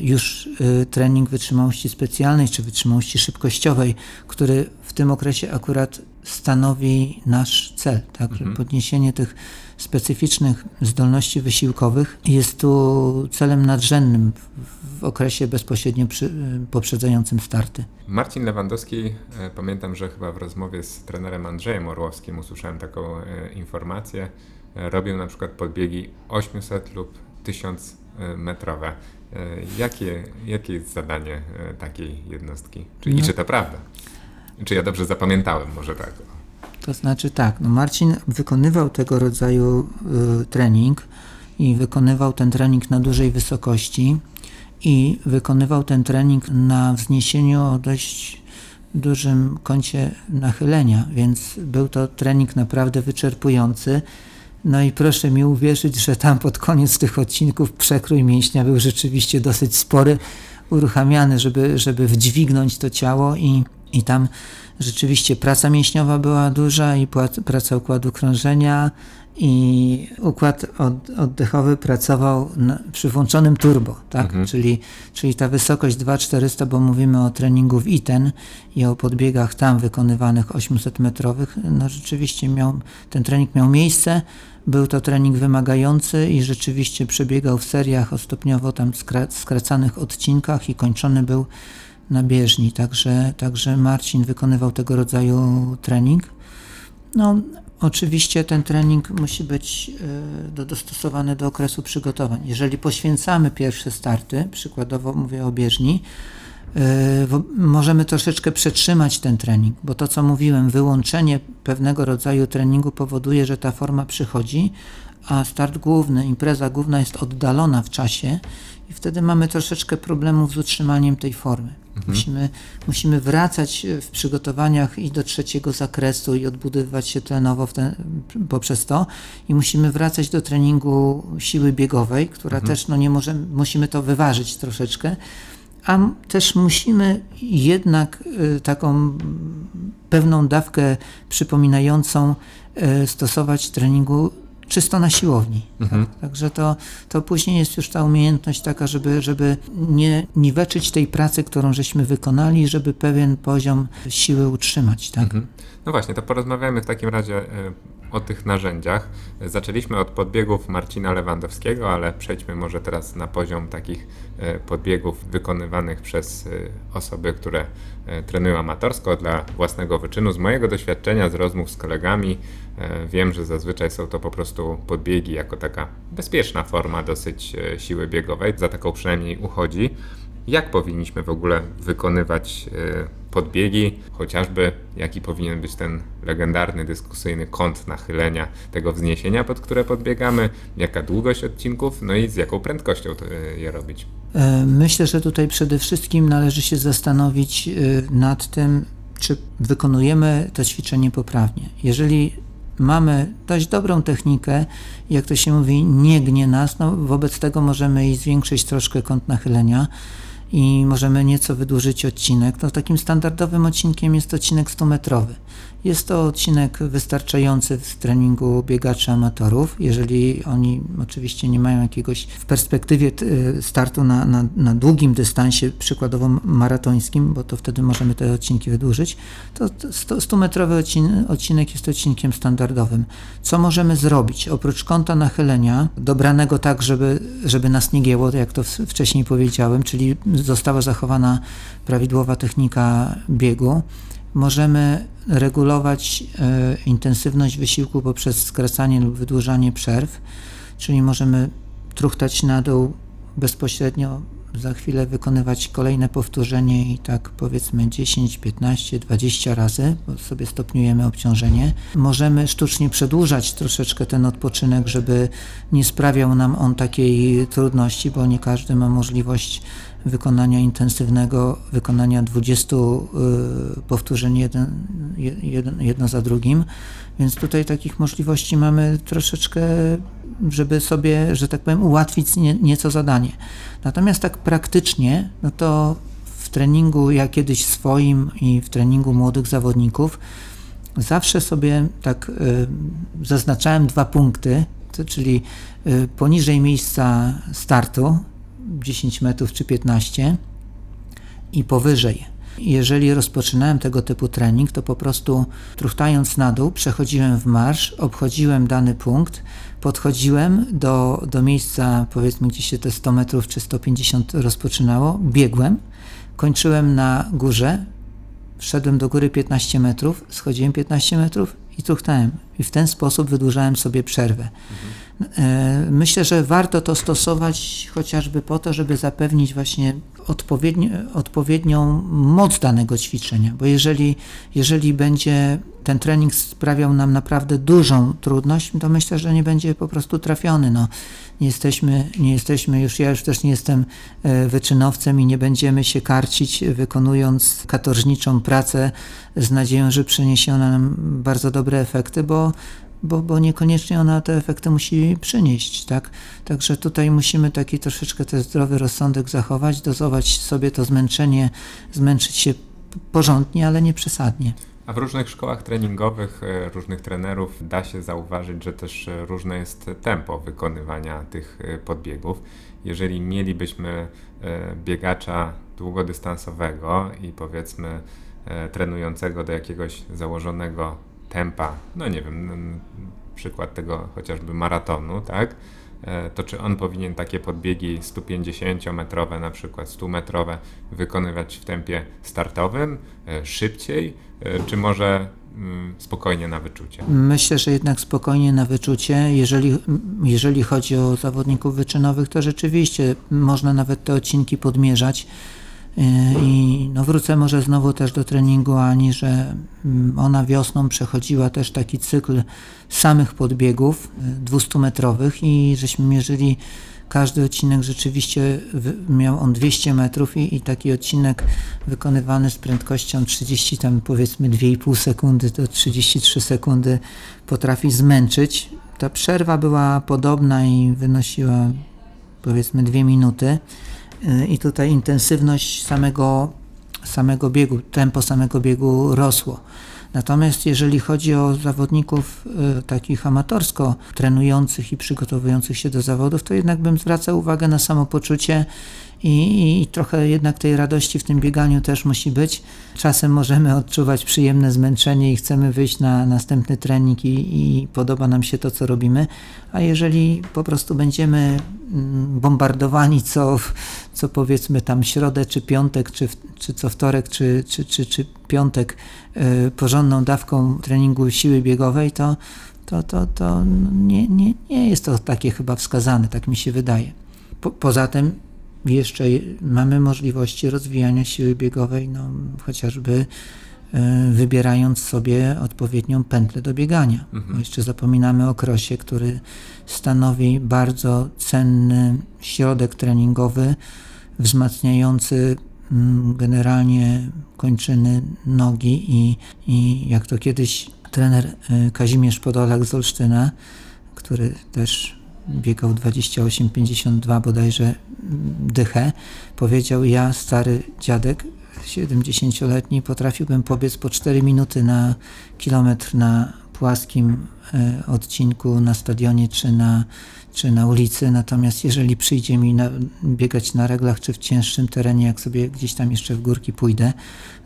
już y, trening wytrzymałości specjalnej czy wytrzymałości szybkościowej, który w tym okresie akurat stanowi nasz cel, tak? Mhm. Podniesienie tych specyficznych zdolności wysiłkowych jest tu celem nadrzędnym w, w okresie bezpośrednio przy, poprzedzającym starty. Marcin Lewandowski, e, pamiętam, że chyba w rozmowie z trenerem Andrzejem Orłowskim usłyszałem taką e, informację, e, robił na przykład podbiegi 800 lub 1000 e, metrowe. Jakie, jakie jest zadanie takiej jednostki? Czy, I No. czy to prawda? Czy ja dobrze zapamiętałem? Może tak. To znaczy tak, no Marcin wykonywał tego rodzaju y, trening i wykonywał ten trening na dużej wysokości i wykonywał ten trening na wzniesieniu o dość dużym kącie nachylenia, więc był to trening naprawdę wyczerpujący. No i proszę mi uwierzyć, że tam pod koniec tych odcinków przekrój mięśnia był rzeczywiście dosyć spory, uruchamiany, żeby, żeby wdźwignąć to ciało i, i tam rzeczywiście praca mięśniowa była duża i praca układu krążenia i układ od, oddechowy pracował na, przy włączonym turbo, tak? Mhm. Czyli, czyli ta wysokość 2400, bo mówimy o treningu w ITEN i o podbiegach tam wykonywanych 800 metrowych, no rzeczywiście miał, ten trening miał miejsce, był to trening wymagający i rzeczywiście przebiegał w seriach o stopniowo tam skra- skracanych odcinkach i kończony był na bieżni, także, także Marcin wykonywał tego rodzaju trening. No, oczywiście ten trening musi być e, do, dostosowany do okresu przygotowań. Jeżeli poświęcamy pierwsze starty, przykładowo mówię o bieżni, e, możemy troszeczkę przetrzymać ten trening, bo to co mówiłem, wyłączenie pewnego rodzaju treningu powoduje, że ta forma przychodzi, a start główny, impreza główna jest oddalona w czasie i wtedy mamy troszeczkę problemów z utrzymaniem tej formy. Musimy, musimy wracać w przygotowaniach i do trzeciego zakresu i odbudowywać się tlenowo w ten, poprzez to. I musimy wracać do treningu siły biegowej, która też no nie możemy, musimy to wyważyć troszeczkę, a też musimy jednak y, taką pewną dawkę przypominającą y, stosować treningu czysto na siłowni. Mhm. Także to, to później jest już ta umiejętność taka, żeby, żeby nie niweczyć tej pracy, którą żeśmy wykonali, żeby pewien poziom siły utrzymać. Tak? Mhm. No właśnie, to porozmawiamy w takim razie e, o tych narzędziach. Zaczęliśmy od podbiegów Marcina Lewandowskiego, ale przejdźmy może teraz na poziom takich e, podbiegów wykonywanych przez e, osoby, które trenują amatorsko dla własnego wyczynu. Z mojego doświadczenia, z rozmów z kolegami, wiem, że zazwyczaj są to po prostu podbiegi jako taka bezpieczna forma dosyć siły biegowej. Za taką przynajmniej uchodzi. Jak powinniśmy w ogóle wykonywać e, podbiegi, chociażby jaki powinien być ten legendarny, dyskusyjny kąt nachylenia tego wzniesienia, pod które podbiegamy, jaka długość odcinków, no i z jaką prędkością e, je robić. E, Myślę, że tutaj przede wszystkim należy się zastanowić nad tym, czy wykonujemy to ćwiczenie poprawnie. Jeżeli mamy dość dobrą technikę, jak to się mówi, nie gnie nas, no wobec tego możemy i zwiększyć troszkę kąt nachylenia i możemy nieco wydłużyć odcinek. No, takim standardowym odcinkiem jest odcinek 100-metrowy. Jest to odcinek wystarczający w treningu biegaczy amatorów, jeżeli oni oczywiście nie mają jakiegoś w perspektywie y, startu na, na, na długim dystansie, przykładowo maratońskim, bo to wtedy możemy te odcinki wydłużyć, to 100-metrowy odcin- odcinek jest odcinkiem standardowym. Co możemy zrobić? Oprócz kąta nachylenia, dobranego tak, żeby, żeby nas nie gięło, jak to wcześniej powiedziałem, czyli została zachowana prawidłowa technika biegu, możemy regulować e, intensywność wysiłku poprzez skracanie lub wydłużanie przerw, czyli możemy truchtać na dół bezpośrednio, za chwilę wykonywać kolejne powtórzenie i tak powiedzmy 10, 15, 20 razy, bo sobie stopniujemy obciążenie. Możemy sztucznie przedłużać troszeczkę ten odpoczynek, żeby nie sprawiał nam on takiej trudności, bo nie każdy ma możliwość wykonania intensywnego, wykonania 20 y, powtórzeń jeden, jeden, jedno za drugim. Więc tutaj takich możliwości mamy troszeczkę, żeby sobie, że tak powiem, ułatwić nie, nieco zadanie. Natomiast tak praktycznie, no to w treningu ja kiedyś swoim i w treningu młodych zawodników zawsze sobie tak y, zaznaczałem dwa punkty, czyli y, poniżej miejsca startu 10 metrów czy 15 i powyżej. Jeżeli rozpoczynałem tego typu trening, to po prostu truchtając na dół, przechodziłem w marsz, obchodziłem dany punkt, podchodziłem do, do miejsca, powiedzmy, gdzie się te 100 metrów czy 150 rozpoczynało, biegłem, kończyłem na górze, wszedłem do góry 15 metrów, schodziłem 15 metrów i truchtałem. I w ten sposób wydłużałem sobie przerwę. Mhm. Myślę, że warto to stosować chociażby po to, żeby zapewnić właśnie odpowiedni, odpowiednią moc danego ćwiczenia, bo jeżeli, jeżeli będzie ten trening sprawiał nam naprawdę dużą trudność, to myślę, że nie będzie po prostu trafiony. No, nie, jesteśmy, nie jesteśmy już, ja już też nie jestem e, wyczynowcem i nie będziemy się karcić wykonując katorżniczą pracę z nadzieją, że przyniesie ona nam bardzo dobre efekty, bo bo, bo niekoniecznie ona te efekty musi przynieść, tak? Także tutaj musimy taki troszeczkę ten zdrowy rozsądek zachować, dozować sobie to zmęczenie, zmęczyć się porządnie, ale nie przesadnie. A w różnych szkołach treningowych e, różnych trenerów da się zauważyć, że też e, różne jest tempo wykonywania tych e, podbiegów. Jeżeli mielibyśmy biegacza długodystansowego i powiedzmy trenującego do jakiegoś założonego tempa, no nie wiem, przykład tego chociażby maratonu, tak? E, to czy on powinien takie podbiegi 150-metrowe, na przykład 100-metrowe wykonywać w tempie startowym, e, szybciej, e, czy może mm, spokojnie na wyczucie? Myślę, że jednak spokojnie na wyczucie. Jeżeli, jeżeli chodzi o zawodników wyczynowych, to rzeczywiście można nawet te odcinki podmierzać. I no wrócę może znowu też do treningu Ani, że mm, ona wiosną przechodziła też taki cykl samych podbiegów 200-metrowych y, i żeśmy mierzyli każdy odcinek rzeczywiście miał on 200 metrów i, i, taki odcinek wykonywany z prędkością 30 tam powiedzmy 2,5 sekundy do 33 sekundy potrafi zmęczyć. Ta przerwa była podobna i wynosiła powiedzmy 2 minuty. Y, i tutaj intensywność samego, samego biegu, tempo samego biegu rosło. Natomiast jeżeli chodzi o zawodników y, takich amatorsko trenujących i przygotowujących się do zawodów, to jednak bym zwracał uwagę na samopoczucie i, i, trochę jednak tej radości w tym bieganiu też musi być. Czasem możemy odczuwać przyjemne zmęczenie i chcemy wyjść na następny trening i, i podoba nam się to, co robimy, a jeżeli po prostu będziemy mm, bombardowani co, co powiedzmy tam środę czy piątek, czy, czy co wtorek, czy, czy, czy, czy piątek yy, porządną dawką treningu siły biegowej, to, to, to, to nie, nie, nie jest to takie chyba wskazane, tak mi się wydaje. Po, poza tym jeszcze mamy możliwości rozwijania siły biegowej, no, chociażby e, wybierając sobie odpowiednią pętlę do biegania. Mhm. Jeszcze zapominamy o krosie, który stanowi bardzo cenny środek treningowy, wzmacniający mm, generalnie kończyny nogi i, i jak to kiedyś trener e, Kazimierz Podolak z Olsztyna, który też biegał 28-52 bodajże dychę, powiedział ja, stary dziadek, 70-letni, potrafiłbym pobiec po 4 minuty na kilometr na płaskim e, odcinku na stadionie czy na, czy na ulicy, natomiast jeżeli przyjdzie mi na, biegać na reglach czy w cięższym terenie, jak sobie gdzieś tam jeszcze w górki pójdę,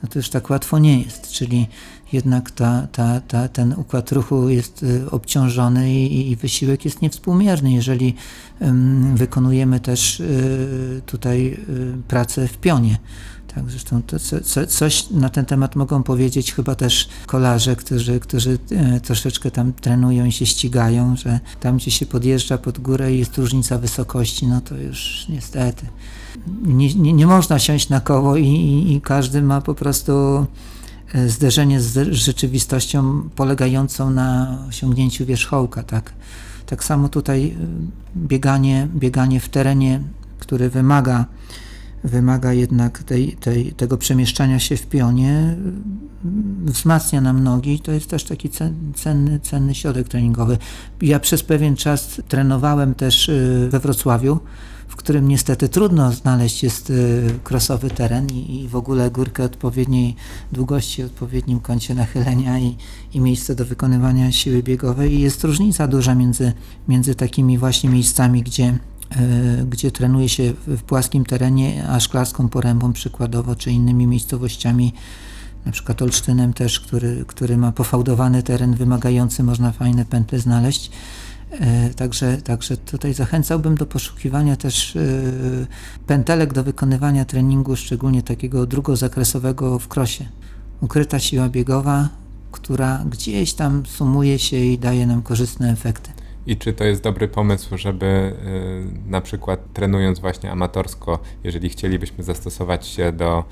no to już tak łatwo nie jest, czyli jednak ta, ta, ta, ten układ ruchu jest y, obciążony i, i wysiłek jest niewspółmierny, jeżeli wykonujemy też y, tutaj y, pracę w pionie. Tak, zresztą to, co, coś na ten temat mogą powiedzieć chyba też kolarze, którzy, którzy e, troszeczkę tam trenują i się ścigają, że tam gdzie się podjeżdża pod górę i jest różnica wysokości, no to już niestety nie, nie, nie można siąść na koło i, i, i każdy ma po prostu e, zderzenie z rzeczywistością polegającą na osiągnięciu wierzchołka, tak? Tak samo tutaj e, bieganie, bieganie w terenie, który wymaga wymaga jednak tej, tej, tego przemieszczania się w pionie, wzmacnia nam nogi. To jest też taki cenny, cenny środek treningowy. Ja przez pewien czas trenowałem też y, we Wrocławiu, w którym niestety trudno znaleźć jest krosowy y, teren i, i w ogóle górkę odpowiedniej długości, odpowiednim kącie nachylenia i, i miejsce do wykonywania siły biegowej. I jest różnica duża między, między takimi właśnie miejscami, gdzie gdzie trenuje się w płaskim terenie, a szklarską porębą przykładowo, czy innymi miejscowościami, na przykład Olsztynem też, który, który ma pofałdowany teren wymagający, można fajne pętle znaleźć. Także, także tutaj zachęcałbym do poszukiwania też pętelek do wykonywania treningu, szczególnie takiego drugozakresowego w krosie. Ukryta siła biegowa, która gdzieś tam sumuje się i daje nam korzystne efekty. I czy to jest dobry pomysł, żeby y, na przykład trenując właśnie amatorsko, jeżeli chcielibyśmy zastosować się do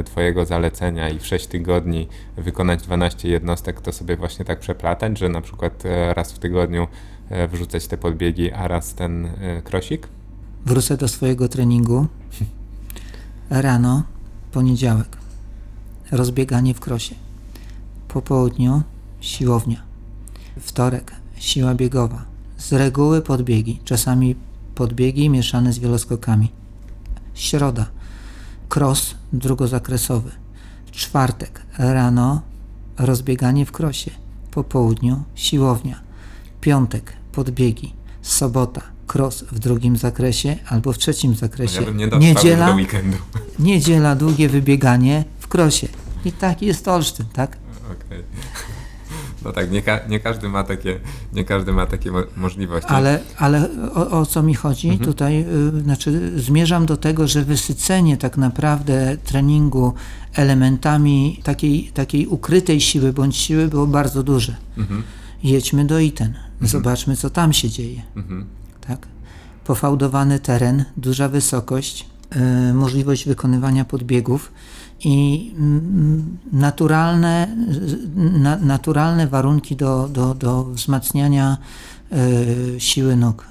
y, Twojego zalecenia i w 6 tygodni wykonać 12 jednostek, to sobie właśnie tak przeplatać, że na przykład y, raz w tygodniu wrzucać te podbiegi, a raz ten krosik? Wrócę do swojego treningu. Rano, poniedziałek. Rozbieganie w krosie. Po południu siłownia. Wtorek siła biegowa z reguły podbiegi, czasami podbiegi mieszane z wieloskokami. Środa cross drugozakresowy. Czwartek rano rozbieganie w krosie. Po południu siłownia. Piątek podbiegi. Sobota cross w drugim zakresie albo w trzecim zakresie. Ja bym nie niedziela, do weekendu. Niedziela długie wybieganie w krosie. I taki jest Olsztyn, tak? Okay. No tak, nie, ka nie, każdy ma takie, nie każdy ma takie mo możliwości. Ale, ale o, o co mi chodzi? Mhm. Tutaj y, znaczy zmierzam do tego, że wysycenie tak naprawdę treningu elementami takiej, takiej ukrytej siły bądź siły było bardzo duże. Mhm. Jedźmy do Iten, mhm. zobaczmy co tam się dzieje. Mhm. Tak? Pofałdowany teren, duża wysokość, y, możliwość wykonywania podbiegów i naturalne, na, naturalne warunki do, do, do wzmacniania y, siły nóg.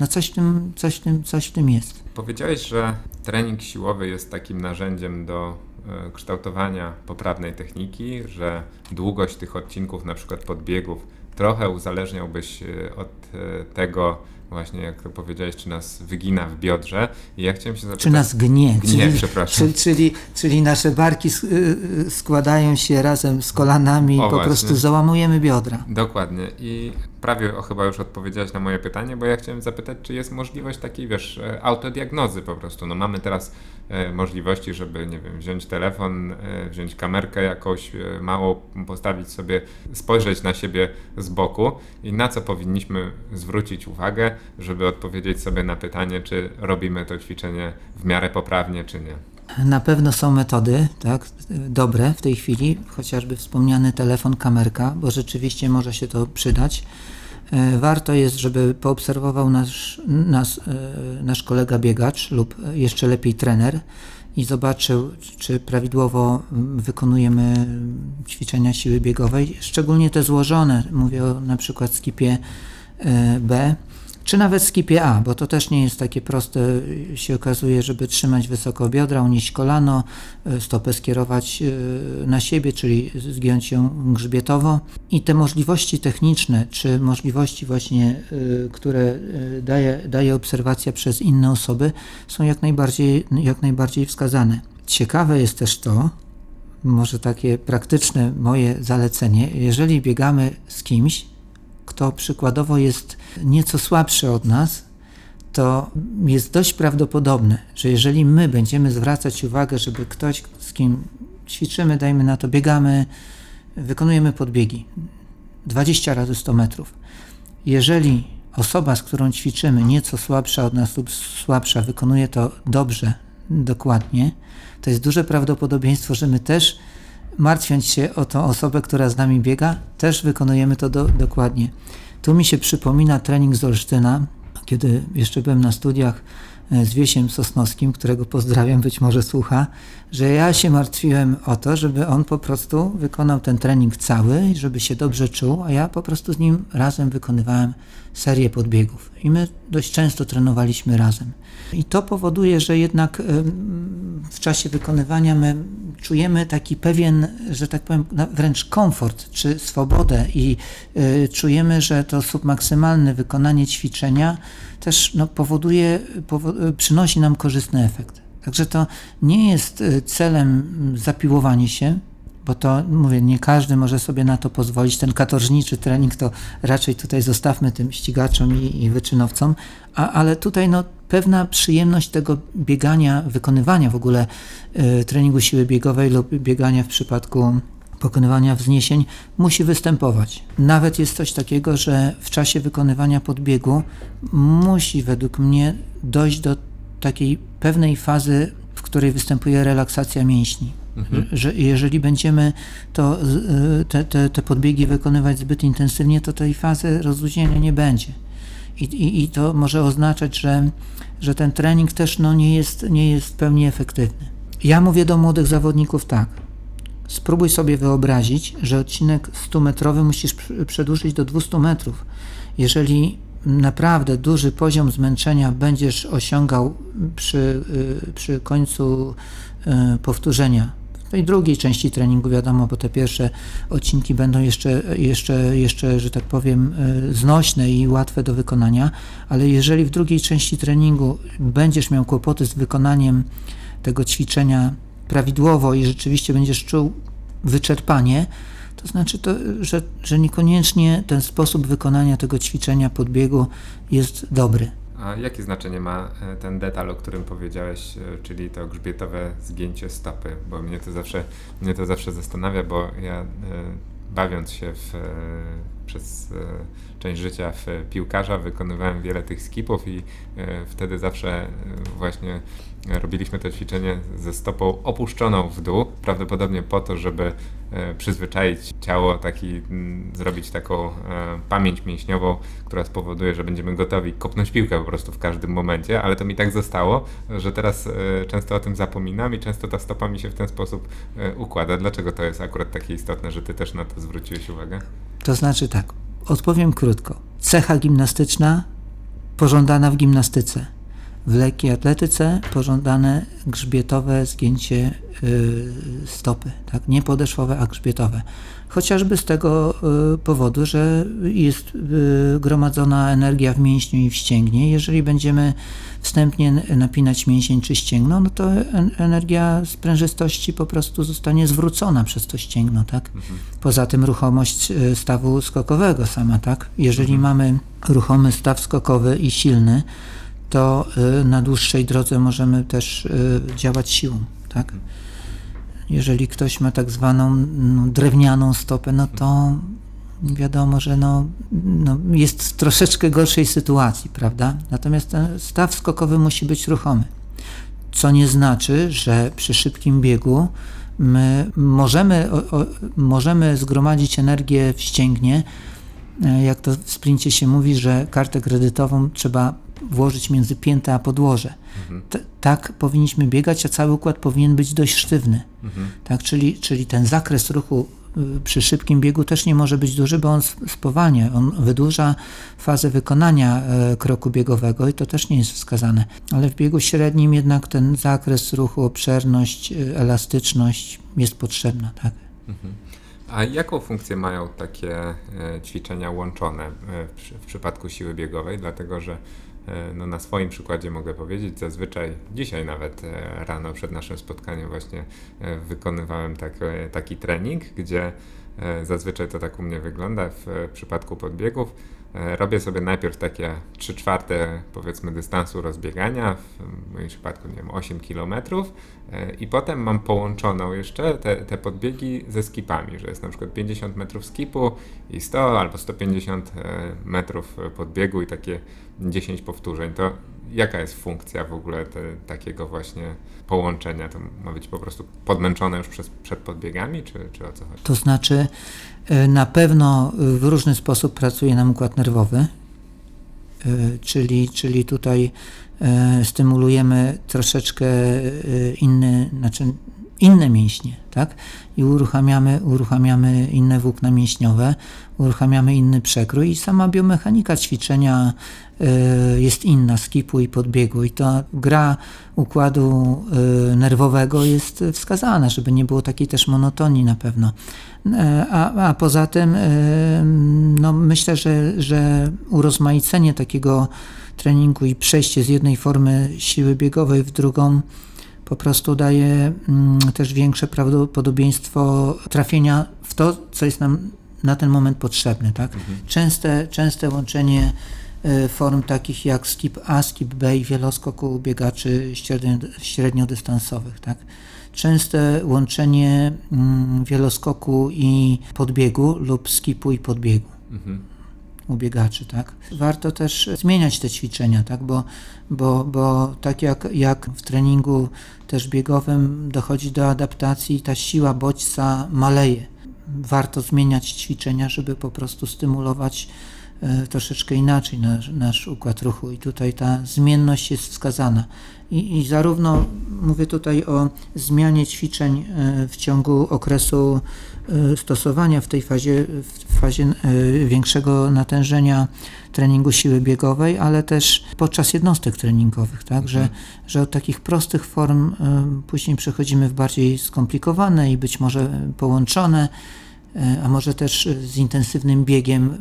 No coś w, tym, coś, w tym, coś w tym jest. Powiedziałeś, że trening siłowy jest takim narzędziem do e, kształtowania poprawnej techniki, że długość tych odcinków, na przykład podbiegów, trochę uzależniałbyś e, od tego, właśnie jak to powiedziałeś, czy nas wygina w biodrze. I ja chciałem się zapytać... Czy nas gnie. Gnie, czyli, przepraszam. Czyli, czyli, czyli nasze barki y, y, składają się razem z kolanami i po właśnie. prostu załamujemy biodra. Dokładnie. I prawie o, chyba już odpowiedziałeś na moje pytanie, bo ja chciałem zapytać, czy jest możliwość takiej, wiesz, e, autodiagnozy po prostu. No mamy teraz e, możliwości, żeby, nie wiem, wziąć telefon, e, wziąć kamerkę jakąś, e, mało postawić sobie, spojrzeć na siebie z boku i na co powinniśmy zwrócić uwagę, żeby odpowiedzieć sobie na pytanie, czy robimy to ćwiczenie w miarę poprawnie, czy nie. Na pewno są metody, tak, dobre w tej chwili, chociażby wspomniany telefon, kamerka, bo rzeczywiście może się to przydać. E, warto jest, żeby poobserwował nasz, nas, e, nasz kolega biegacz lub jeszcze lepiej trener i zobaczył, czy prawidłowo wykonujemy ćwiczenia siły biegowej, szczególnie te złożone. Mówię o na przykład skipie e, B czy nawet skipie A, bo to też nie jest takie proste, się okazuje, żeby trzymać wysoko biodra, unieść kolano, e, stopę skierować e, na siebie, czyli zgiąć ją grzbietowo. I te możliwości techniczne, czy możliwości właśnie, które daje, daje obserwacja przez inne osoby, są jak najbardziej, jak najbardziej wskazane. Ciekawe jest też to, może takie praktyczne moje zalecenie, jeżeli biegamy z kimś, kto przykładowo jest nieco słabszy od nas, to jest dość prawdopodobne, że jeżeli my będziemy zwracać uwagę, żeby ktoś, z kim ćwiczymy, dajmy na to, biegamy, wykonujemy podbiegi 20 razy 100 metrów. Jeżeli osoba, z którą ćwiczymy, nieco słabsza od nas lub słabsza, wykonuje to dobrze, dokładnie, to jest duże prawdopodobieństwo, że my też martwiąc się o tą osobę, która z nami biega, też wykonujemy to do, dokładnie. Tu mi się przypomina trening z Olsztyna, kiedy jeszcze byłem na studiach e, z Wiesiem Sosnowskim, którego pozdrawiam, być może słucha, że ja się martwiłem o to, żeby on po prostu wykonał ten trening cały, żeby się dobrze czuł, a ja po prostu z nim razem wykonywałem serię podbiegów. I my dość często trenowaliśmy razem. I to powoduje, że jednak w czasie wykonywania my czujemy taki pewien, że tak powiem, wręcz komfort czy swobodę i y, czujemy, że to submaksymalne wykonanie ćwiczenia też no, powoduje, przynosi nam korzystny efekt. Także to nie jest y, celem zapiłowanie się, bo to mówię, nie każdy może sobie na to pozwolić. Ten katorżniczy trening to raczej tutaj zostawmy tym ścigaczom i, i wyczynowcom, a, ale tutaj no, pewna przyjemność tego biegania, wykonywania w ogóle y, treningu siły biegowej lub biegania w przypadku pokonywania wzniesień musi występować. Nawet jest coś takiego, że w czasie wykonywania podbiegu musi według mnie dojść do takiej pewnej fazy, w której występuje relaksacja mięśni. Mhm. Że jeżeli będziemy to, y, te, te, te podbiegi wykonywać zbyt intensywnie, to tej fazy rozluźnienia nie będzie. I, i, I, to może oznaczać, że, że ten trening też no, nie, jest, nie jest w pełni efektywny. Ja mówię do młodych zawodników tak. Spróbuj sobie wyobrazić, że odcinek 100-metrowy musisz przedłużyć do 200 metrów. Jeżeli naprawdę duży poziom zmęczenia będziesz osiągał przy, y, przy końcu y, powtórzenia, tej drugiej części treningu wiadomo, bo te pierwsze odcinki będą jeszcze, jeszcze, jeszcze że tak powiem, y, znośne i łatwe do wykonania, ale jeżeli w drugiej części treningu będziesz miał kłopoty z wykonaniem tego ćwiczenia prawidłowo i rzeczywiście będziesz czuł wyczerpanie, to znaczy, to, że, że niekoniecznie ten sposób wykonania tego ćwiczenia podbiegu jest dobry. A jakie znaczenie ma e, ten detal, o którym powiedziałeś, e, czyli to grzbietowe zgięcie stopy? Bo mnie to zawsze, mnie to zawsze zastanawia, bo ja e, bawiąc się w, przez część życia w piłkarza wykonywałem wiele tych skipów i wtedy zawsze właśnie robiliśmy to ćwiczenie ze stopą opuszczoną w dół, prawdopodobnie po to, żeby e, przyzwyczaić ciało, taki, zrobić taką e, pamięć mięśniową, która spowoduje, że będziemy gotowi kopnąć piłkę po prostu w każdym momencie, ale to mi tak zostało, że teraz e, często o tym zapominam i często ta stopa mi się w ten sposób układa. Dlaczego to jest akurat takie istotne, że ty też na to zwróciłeś uwagę? To znaczy tak, odpowiem krótko. Cecha gimnastyczna pożądana w gimnastyce w lekkiej atletyce pożądane grzbietowe zgięcie y, stopy, tak? nie podeszwowe, a grzbietowe. Chociażby z tego y, powodu, że jest y, gromadzona energia w mięśniu i w ścięgnie. Jeżeli będziemy wstępnie napinać mięsień czy ścięgno, no to energia sprężystości po prostu zostanie zwrócona przez to ścięgno. Tak? Mhm. Poza tym ruchomość stawu skokowego sama. Tak? Jeżeli mhm. mamy ruchomy staw skokowy i silny, to y, na dłuższej drodze możemy też y, działać siłą. Tak? Jeżeli ktoś ma tak zwaną no, drewnianą stopę, no to wiadomo, że no, no, jest w troszeczkę gorszej sytuacji, prawda? Natomiast ten staw skokowy musi być ruchomy. Co nie znaczy, że przy szybkim biegu my możemy, o, o, możemy zgromadzić energię w ścięgnie, e, jak to w sprincie się mówi, że kartę kredytową trzeba włożyć między piętę a podłoże. Mhm. tak powinniśmy biegać, a cały układ powinien być dość sztywny. Mhm. Tak, czyli, czyli ten zakres ruchu y, przy szybkim biegu też nie może być duży, bo on spowalnia, on wydłuża fazę wykonania e, kroku biegowego i to też nie jest wskazane. Ale w biegu średnim jednak ten zakres ruchu, obszerność, y, elastyczność jest potrzebna. Tak? A jaką funkcję mają takie e, ćwiczenia łączone e, w przypadku siły biegowej? Dlatego, że no na swoim przykładzie mogę powiedzieć, zazwyczaj dzisiaj nawet e, rano przed naszym spotkaniem właśnie e, wykonywałem tak, taki trening, gdzie zazwyczaj to tak u mnie wygląda w przypadku podbiegów. E, robię sobie najpierw takie 3 czwarte powiedzmy dystansu rozbiegania, w moim przypadku nie wiem 8 km e, i potem mam połączoną jeszcze te, te podbiegi ze skipami, że jest na przykład 50 metrów skipu i 100 albo 150 e, metrów podbiegu i takie 10 powtórzeń. To jaka jest funkcja w ogóle te, takiego właśnie połączenia? To ma być po prostu podmęczone już przez, przed podbiegami, czy, czy o co chodzi? To znaczy E, na pewno w różny sposób pracuje nam układ nerwowy, e, czyli, czyli tutaj e, stymulujemy troszeczkę inny, znaczy inne mięśnie, tak? I uruchamiamy, uruchamiamy inne włókna mięśniowe, uruchamiamy inny przekrój i sama biomechanika ćwiczenia jest inna, skipu i podbiegu i ta gra układu nerwowego jest wskazana, żeby nie było takiej też monotonii na pewno. E, a, a poza tym e, no myślę, że, że urozmaicenie takiego treningu i przejście z jednej formy siły biegowej w drugą po prostu daje mm, też większe prawdopodobieństwo trafienia w to, co jest nam na ten moment potrzebne. Tak? Mhm. Częste, częste łączenie e, form takich jak skip A, skip B i wieloskoku biegaczy średnio, średniodystansowych. Tak? Częste łączenie mm, wieloskoku i podbiegu lub skipu i podbiegu. Mhm u biegaczy, tak? Warto też zmieniać te ćwiczenia, tak? Bo, bo, bo tak jak, jak w treningu też biegowym dochodzi do adaptacji, ta siła bodźca maleje. Warto zmieniać ćwiczenia, żeby po prostu stymulować e, troszeczkę inaczej nasz, nasz układ ruchu i tutaj ta zmienność jest wskazana. I, I zarówno mówię tutaj o zmianie ćwiczeń e, w ciągu okresu e, stosowania w tej fazie, w fazie e, większego natężenia treningu siły biegowej, ale też podczas jednostek treningowych, tak, że, mhm. że od takich prostych form później przechodzimy w bardziej skomplikowane i być może połączone, a może też z intensywnym biegiem,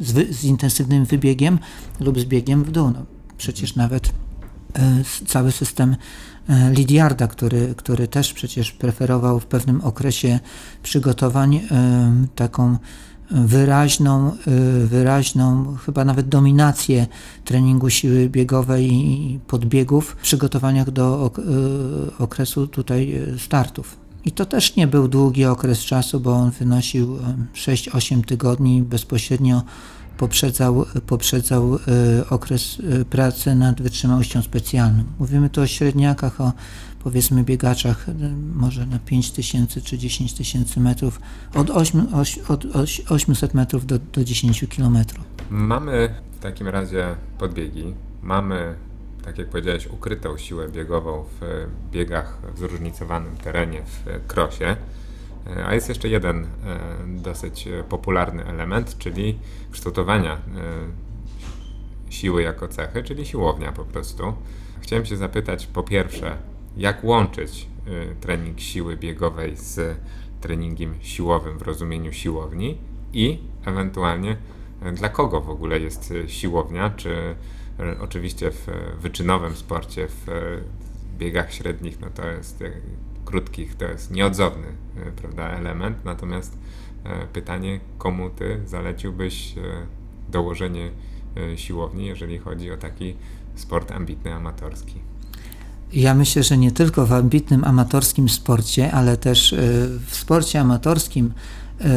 z, wy, z intensywnym wybiegiem lub z biegiem w dół. No, przecież nawet E, cały system e, Lidiarda, który, który też przecież preferował w pewnym okresie przygotowań e, taką wyraźną, wyraźną, chyba nawet dominację treningu siły biegowej i podbiegów w przygotowaniach do okresu tutaj startów. I to też nie był długi okres czasu, bo on wynosił 6-8 tygodni bezpośrednio poprzedzał, poprzedzał e, okres e, pracy nad wytrzymałością specjalną. Mówimy tu o średniakach, o powiedzmy biegaczach e, może na 5 tysięcy czy 10 tysięcy metrów, od, 8, od 800 metrów do, do 10 kilometrów. Mamy w takim razie podbiegi, mamy, tak jak powiedziałeś, ukrytą siłę biegową w biegach w zróżnicowanym terenie w krosie. E, a jest jeszcze jeden e, dosyć e, popularny element, czyli kształtowania siły jako cechy, czyli siłownia po prostu. Chciałem się zapytać po pierwsze, jak łączyć trening siły biegowej z treningiem siłowym w rozumieniu siłowni i ewentualnie dla kogo w ogóle jest siłownia, czy oczywiście w wyczynowym sporcie, w biegach średnich, no to jest krótkich to jest nieodzowny prawda, element, natomiast pytanie, komu ty zaleciłbyś dołożenie siłowni, jeżeli chodzi o taki sport ambitny, amatorski? Ja myślę, że nie tylko w ambitnym amatorskim sporcie, ale też w sporcie amatorskim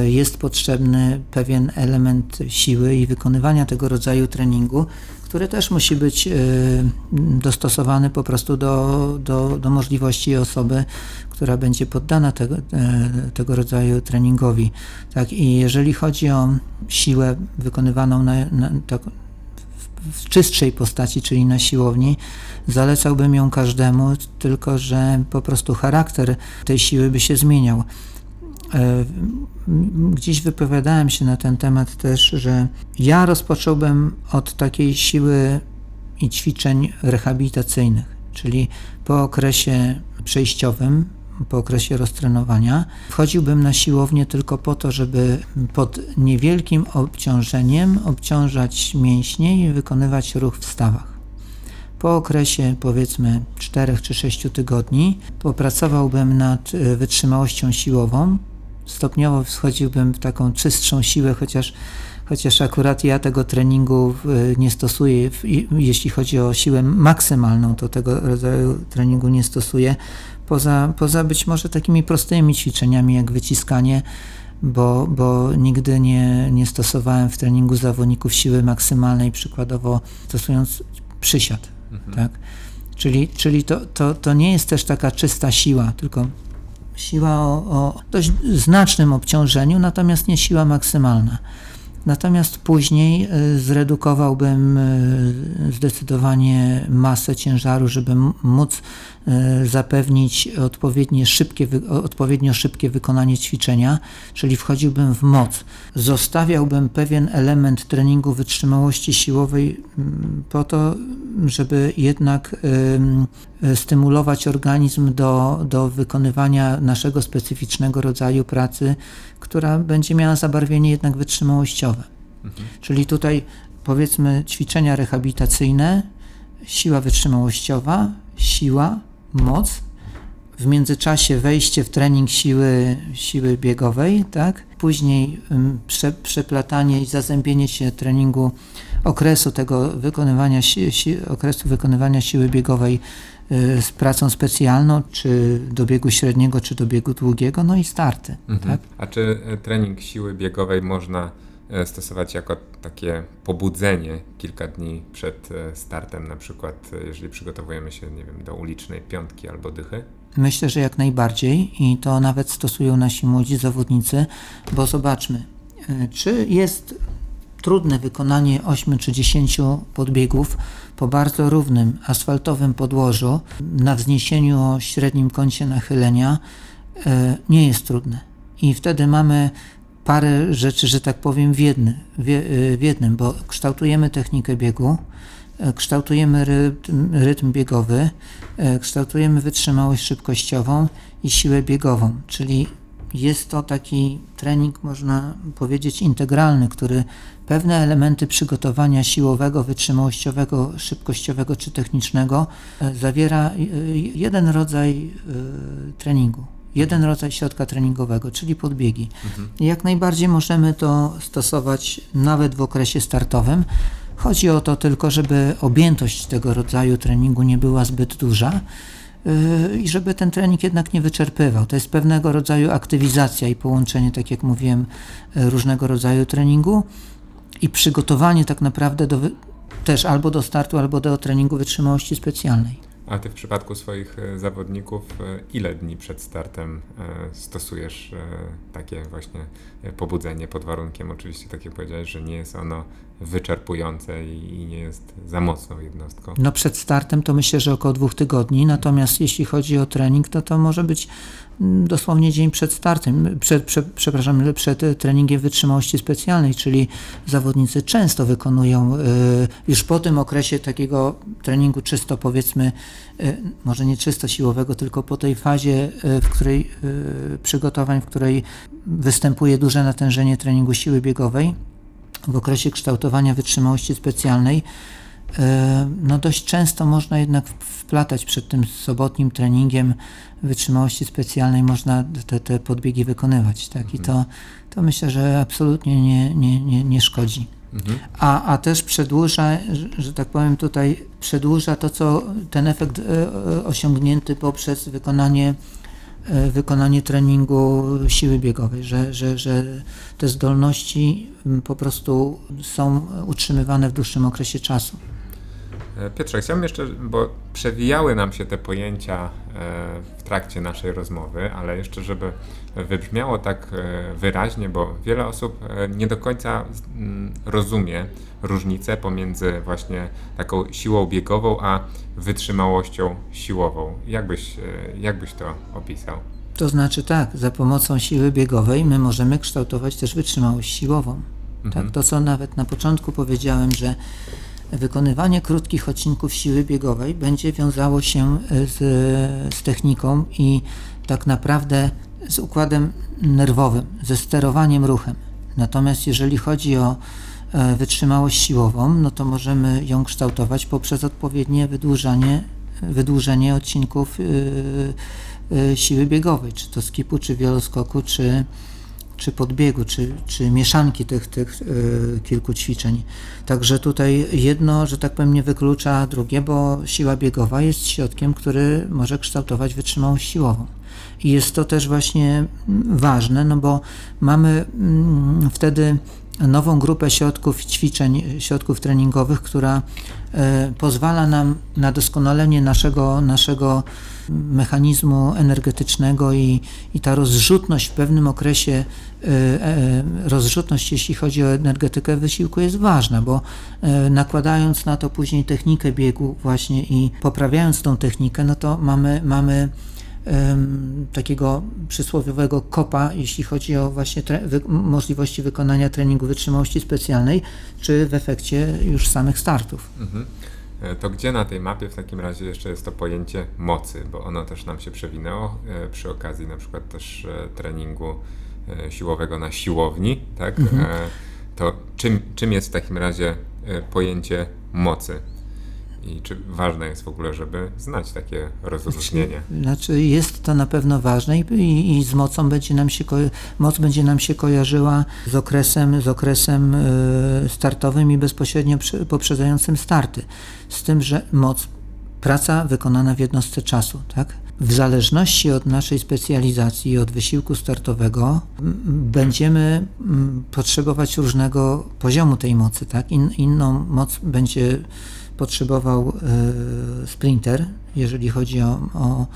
jest potrzebny pewien element siły i wykonywania tego rodzaju treningu, który też musi być dostosowany po prostu do, do, do możliwości osoby, która będzie poddana tego, e, tego rodzaju treningowi. Tak, I jeżeli chodzi o siłę wykonywaną na, na, tak, w czystszej postaci, czyli na siłowni, zalecałbym ją każdemu, tylko że po prostu charakter tej siły by się zmieniał. E, gdzieś wypowiadałem się na ten temat też, że ja rozpocząłbym od takiej siły i ćwiczeń rehabilitacyjnych, czyli po okresie przejściowym po okresie roztrenowania. Wchodziłbym na siłownię tylko po to, żeby pod niewielkim obciążeniem obciążać mięśnie i wykonywać ruch w stawach. Po okresie powiedzmy 4 czy 6 tygodni popracowałbym nad e, wytrzymałością siłową. Stopniowo wchodziłbym w taką czystszą siłę, chociaż chociaż akurat ja tego treningu nie stosuję, jeśli chodzi o siłę maksymalną, to tego rodzaju treningu nie stosuję, poza, poza być może takimi prostymi ćwiczeniami jak wyciskanie, bo, bo nigdy nie, nie stosowałem w treningu zawodników siły maksymalnej, przykładowo stosując przysiad. Mhm. Tak? Czyli, czyli to, to, to nie jest też taka czysta siła, tylko siła o, o dość znacznym obciążeniu, natomiast nie siła maksymalna. Natomiast później e, zredukowałbym e, zdecydowanie masę ciężaru, żeby móc zapewnić odpowiednie szybkie, odpowiednio szybkie wykonanie ćwiczenia, czyli wchodziłbym w moc. Zostawiałbym pewien element treningu wytrzymałości siłowej po to, żeby jednak stymulować organizm do, do wykonywania naszego specyficznego rodzaju pracy, która będzie miała zabarwienie jednak wytrzymałościowe. Mhm. Czyli tutaj powiedzmy ćwiczenia rehabilitacyjne, siła wytrzymałościowa, siła, moc w międzyczasie wejście w trening siły, siły biegowej, tak? później prze, przeplatanie i zazębienie się treningu okresu tego wykonywania, si, si, okresu wykonywania siły biegowej y, z pracą specjalną, czy do biegu średniego, czy do biegu długiego, no i starty. Mhm. Tak? A czy e, trening siły biegowej można stosować jako takie pobudzenie kilka dni przed e, startem, na przykład jeżeli przygotowujemy się, nie wiem, do ulicznej piątki albo dychy? Myślę, że jak najbardziej i to nawet stosują nasi młodzi zawodnicy, bo zobaczmy, czy jest trudne wykonanie 8 czy 10 podbiegów po bardzo równym asfaltowym podłożu na wzniesieniu o średnim kącie nachylenia e, nie jest trudne. I wtedy mamy parę rzeczy, że tak powiem, w, jedny, w jednym, bo kształtujemy technikę biegu, e, kształtujemy rytm, rytm biegowy, e, kształtujemy wytrzymałość szybkościową i siłę biegową, czyli jest to taki trening, można powiedzieć, integralny, który pewne elementy przygotowania siłowego, wytrzymałościowego, szybkościowego czy technicznego zawiera jeden rodzaj treningu. Jeden rodzaj środka treningowego, czyli podbiegi. Mhm. Jak najbardziej możemy to stosować nawet w okresie startowym. Chodzi o to tylko, żeby objętość tego rodzaju treningu nie była zbyt duża i żeby ten trening jednak nie wyczerpywał. To jest pewnego rodzaju aktywizacja i połączenie, tak jak mówiłem, różnego rodzaju treningu i przygotowanie tak naprawdę do, też albo do startu, albo do treningu wytrzymałości specjalnej. A ty w przypadku swoich e, zawodników, e, ile dni przed startem e, stosujesz takie właśnie pobudzenie pod warunkiem, oczywiście tak jak powiedziałeś, że nie jest ono wyczerpujące i nie jest za mocną jednostką? No przed startem to myślę, że około dwóch tygodni, natomiast jeśli chodzi o trening, to to może być mm, dosłownie dzień przed startem, przed, przed, przepraszam, przed treningiem wytrzymałości specjalnej, czyli zawodnicy często wykonują y, już po tym okresie takiego treningu czysto powiedzmy, y, może nie czysto siłowego, tylko po tej fazie, w której przygotowań, w której występuje duże natężenie treningu siły biegowej, w okresie kształtowania wytrzymałości specjalnej, e, no dość często można jednak wplatać przed tym sobotnim treningiem wytrzymałości specjalnej, można te, te podbiegi wykonywać. Tak? I to, to myślę, że absolutnie nie, nie, nie, nie szkodzi. Mhm. A, a też przedłuża, że tak powiem tutaj, przedłuża to, co ten efekt e, osiągnięty poprzez wykonanie E, wykonanie treningu siły biegowej, że, że, że te zdolności po prostu są utrzymywane w dłuższym okresie czasu. E, Piotrze, chciałbym jeszcze, bo przewijały nam się te pojęcia e, w trakcie naszej rozmowy, ale jeszcze, żeby wybrzmiało tak wyraźnie, bo wiele osób nie do końca mm, rozumie różnicę pomiędzy właśnie taką siłą biegową, a wytrzymałością siłową. Jak byś, jak byś to opisał? To znaczy tak, za pomocą siły biegowej my możemy kształtować też wytrzymałość siłową. Mhm. Tak, to co nawet na początku powiedziałem, że wykonywanie krótkich odcinków siły biegowej będzie wiązało się z, z techniką i tak naprawdę z układem nerwowym, ze sterowaniem ruchem. Natomiast jeżeli chodzi o e, wytrzymałość siłową, no to możemy ją kształtować poprzez odpowiednie wydłużanie, wydłużenie odcinków yy, Y, siły biegowej, czy to skipu, czy wieloskoku, czy, czy podbiegu, czy, czy mieszanki tych, tych y, kilku ćwiczeń. Także tutaj jedno, że tak powiem, nie wyklucza drugie, bo siła biegowa jest środkiem, który może kształtować wytrzymałość siłową. I jest to też właśnie ważne, no bo mamy mm, wtedy nową grupę środków ćwiczeń, środków treningowych, która e, pozwala nam na doskonalenie naszego, naszego mechanizmu energetycznego i, i ta rozrzutność w pewnym okresie, e, e, rozrzutność jeśli chodzi o energetykę wysiłku jest ważna, bo nakładając na to później technikę biegu właśnie i poprawiając tą technikę, no to mamy, mamy takiego przysłowiowego kopa, jeśli chodzi o właśnie wy możliwości wykonania treningu wytrzymałości specjalnej, czy w efekcie już samych startów. Mhm. E, to gdzie na tej mapie w takim razie jeszcze jest to pojęcie mocy, bo ono też nam się przewinęło e, przy okazji na przykład też e, treningu siłowego na siłowni, tak? Mhm. To czym, czym jest w takim razie pojęcie mocy? I czy ważne jest w ogóle, żeby znać takie rozróżnienie? Znaczy jest to na pewno ważne i, i, i z mocą będzie nam się, moc będzie nam się kojarzyła z okresem, z okresem startowym i bezpośrednio poprzedzającym starty. Z tym, że moc, praca wykonana w jednostce czasu, tak? W zależności od naszej specjalizacji i od wysiłku startowego będziemy potrzebować różnego poziomu tej mocy. Tak? In, inną moc będzie potrzebował e, sprinter, jeżeli chodzi o, o,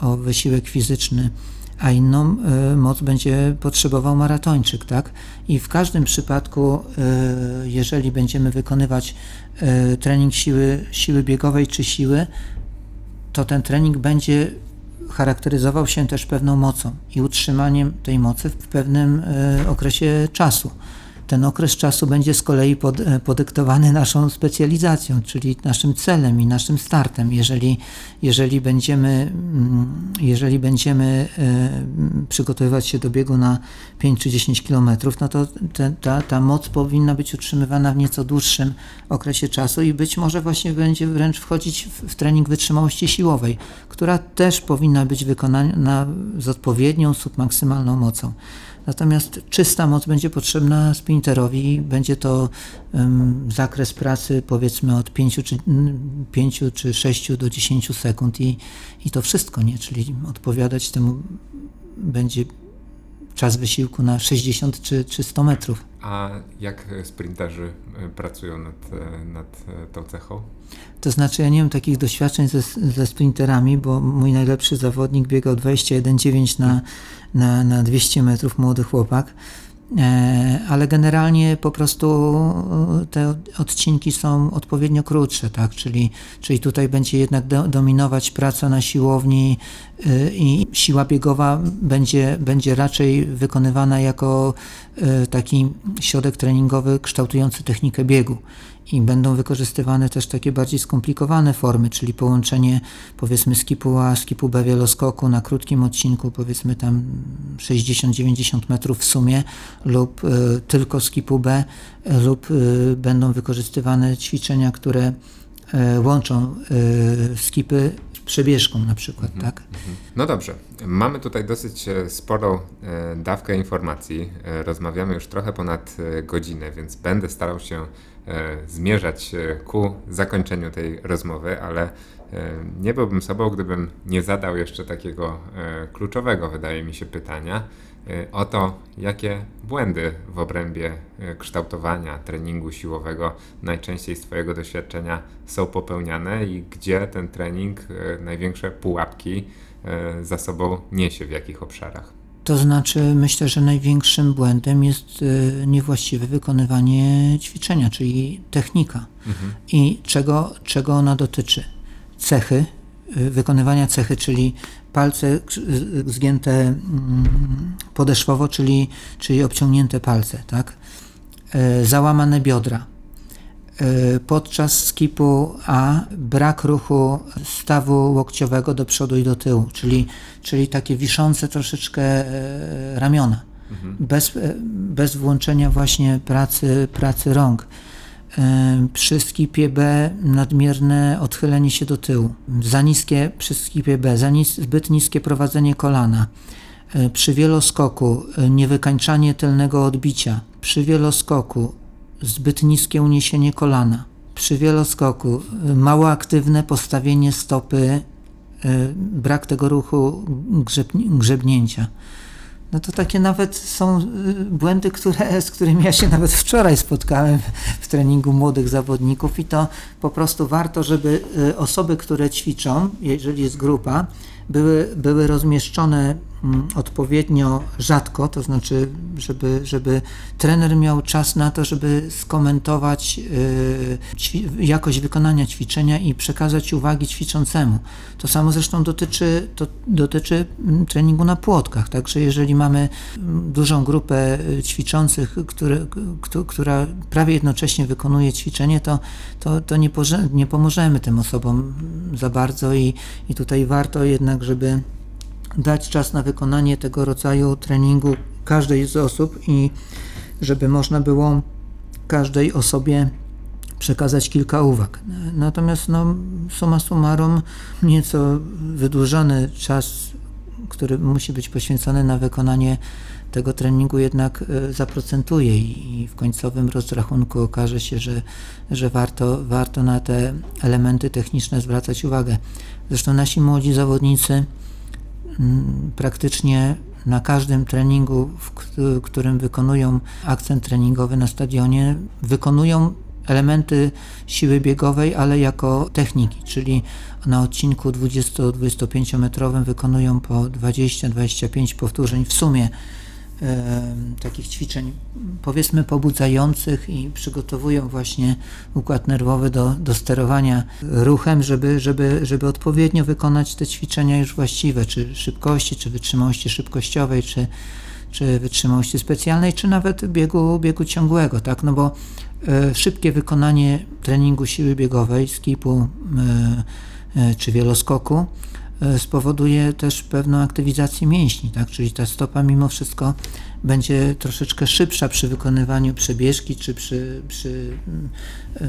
o wysiłek fizyczny, a inną e, moc będzie potrzebował maratończyk. Tak? I w każdym przypadku, e, jeżeli będziemy wykonywać trening siły, siły biegowej czy siły, to ten trening będzie charakteryzował się też pewną mocą i utrzymaniem tej mocy w pewnym okresie czasu. Ten okres czasu będzie z kolei pod, e, podyktowany naszą specjalizacją, czyli naszym celem i naszym startem. Jeżeli, jeżeli, będziemy, mm, jeżeli będziemy e, przygotowywać się do biegu na 5 czy 10 kilometrów, no to te, ta, ta moc powinna być utrzymywana w nieco dłuższym okresie czasu i być może właśnie będzie wręcz wchodzić w, w trening wytrzymałości siłowej, która też powinna być wykonana z odpowiednią submaksymalną mocą. Natomiast czysta moc będzie potrzebna sprinterowi. Będzie to um, zakres pracy powiedzmy od 5 czy, 5 czy 6 do 10 sekund i, i to wszystko, nie? Czyli odpowiadać temu będzie czas wysiłku na 60 czy, czy 100 metrów. A jak sprinterzy e, pracują nad, e, nad e, tą cechą? To znaczy, ja nie mam takich doświadczeń ze, ze sprinterami, bo mój najlepszy zawodnik biegał 21,9 na, na, na 200 metrów, młody chłopak. E, ale generalnie po prostu e, te odcinki są odpowiednio krótsze, tak? czyli, czyli tutaj będzie jednak do, dominować praca na siłowni e, i siła biegowa będzie, będzie raczej wykonywana jako taki środek treningowy kształtujący technikę biegu i będą wykorzystywane też takie bardziej skomplikowane formy, czyli połączenie powiedzmy skipu A, skipu B wieloskoku na krótkim odcinku, powiedzmy tam 60-90 metrów w sumie lub y, tylko skipu B lub y, będą wykorzystywane ćwiczenia, które y, łączą skipy z przebieżką na przykład, mhm, tak? Mhm. No dobrze, mamy tutaj dosyć sporą dawkę informacji. Rozmawiamy już trochę ponad godzinę, więc będę starał się zmierzać ku zakończeniu tej rozmowy, ale e, nie byłbym sobą, gdybym nie zadał jeszcze takiego e, kluczowego, wydaje mi się, pytania o to, jakie błędy w obrębie kształtowania treningu siłowego najczęściej z Twojego doświadczenia są popełniane i gdzie ten trening największe pułapki za sobą niesie, w jakich obszarach. To znaczy, myślę, że największym błędem jest y, niewłaściwe wykonywanie ćwiczenia, czyli technika. Mhm. I czego, czego ona dotyczy? Cechy, y, wykonywania cechy, czyli palce zgięte mm, podeszwowo, czyli, czyli obciągnięte palce, tak? Y, załamane biodra, podczas skipu A brak ruchu stawu łokciowego do przodu i do tyłu, czyli, czyli takie wiszące troszeczkę y, ramiona, mhm. bez, y, bez włączenia właśnie pracy, pracy rąk. Przy skipie B nadmierne odchylenie się do tyłu, za niskie przy skipie B, za nis, zbyt niskie prowadzenie kolana. Przy wieloskoku niewykańczanie tylnego odbicia. Przy wieloskoku zbyt niskie uniesienie kolana. Przy wieloskoku mało aktywne postawienie stopy, e, brak tego ruchu grzebnięcia. No to takie nawet są e, błędy, które, z którymi ja się nawet wczoraj spotkałem w treningu młodych zawodników i to po prostu warto, żeby osoby, które ćwiczą, jeżeli jest grupa, były, były rozmieszczone odpowiednio rzadko, to znaczy, żeby, żeby trener miał czas na to, żeby skomentować y, jakość wykonania ćwiczenia i przekazać uwagi ćwiczącemu. To samo zresztą dotyczy, to dotyczy mm, treningu na płotkach, także jeżeli mamy mm, dużą grupę y, ćwiczących, które, która prawie jednocześnie wykonuje ćwiczenie, to, to, to nie, nie pomożemy tym osobom za bardzo i, i tutaj warto jednak żeby dać czas na wykonanie tego rodzaju treningu każdej z osób i żeby można było każdej osobie przekazać kilka uwag. Natomiast no, summa summarum nieco wydłużony czas, który musi być poświęcony na wykonanie tego treningu jednak e, zaprocentuje i w końcowym rozrachunku okaże się, że, że warto, warto na te elementy techniczne zwracać uwagę. Zresztą nasi młodzi zawodnicy praktycznie na każdym treningu, w którym wykonują akcent treningowy na stadionie, wykonują elementy siły biegowej, ale jako techniki, czyli na odcinku 20-25 metrowym wykonują po 20-25 powtórzeń w sumie takich ćwiczeń, powiedzmy pobudzających i przygotowują właśnie układ nerwowy do, do sterowania ruchem, żeby, żeby, żeby odpowiednio wykonać te ćwiczenia już właściwe, czy szybkości, czy wytrzymałości szybkościowej, czy, czy wytrzymałości specjalnej, czy nawet biegu, biegu ciągłego, tak, no bo e, szybkie wykonanie treningu siły biegowej, skipu e, e, czy wieloskoku spowoduje też pewną aktywizację mięśni, tak? czyli ta stopa mimo wszystko będzie troszeczkę szybsza przy wykonywaniu przebieżki czy przy, przy e,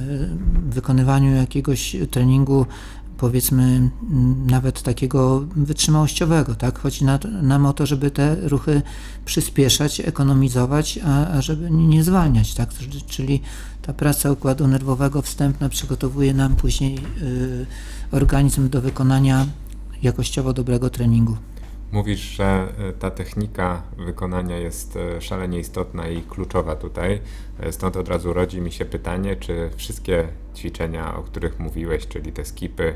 wykonywaniu jakiegoś treningu powiedzmy nawet takiego wytrzymałościowego, tak? Chodzi na, nam o to, żeby te ruchy przyspieszać, ekonomizować, a, a żeby nie zwalniać, tak? Czyli ta praca układu nerwowego wstępna przygotowuje nam później y, organizm do wykonania jakościowo dobrego treningu. Mówisz, że e, ta technika wykonania jest e, szalenie istotna i kluczowa tutaj. E, stąd od razu rodzi mi się pytanie, czy wszystkie ćwiczenia, o których mówiłeś, czyli te skipy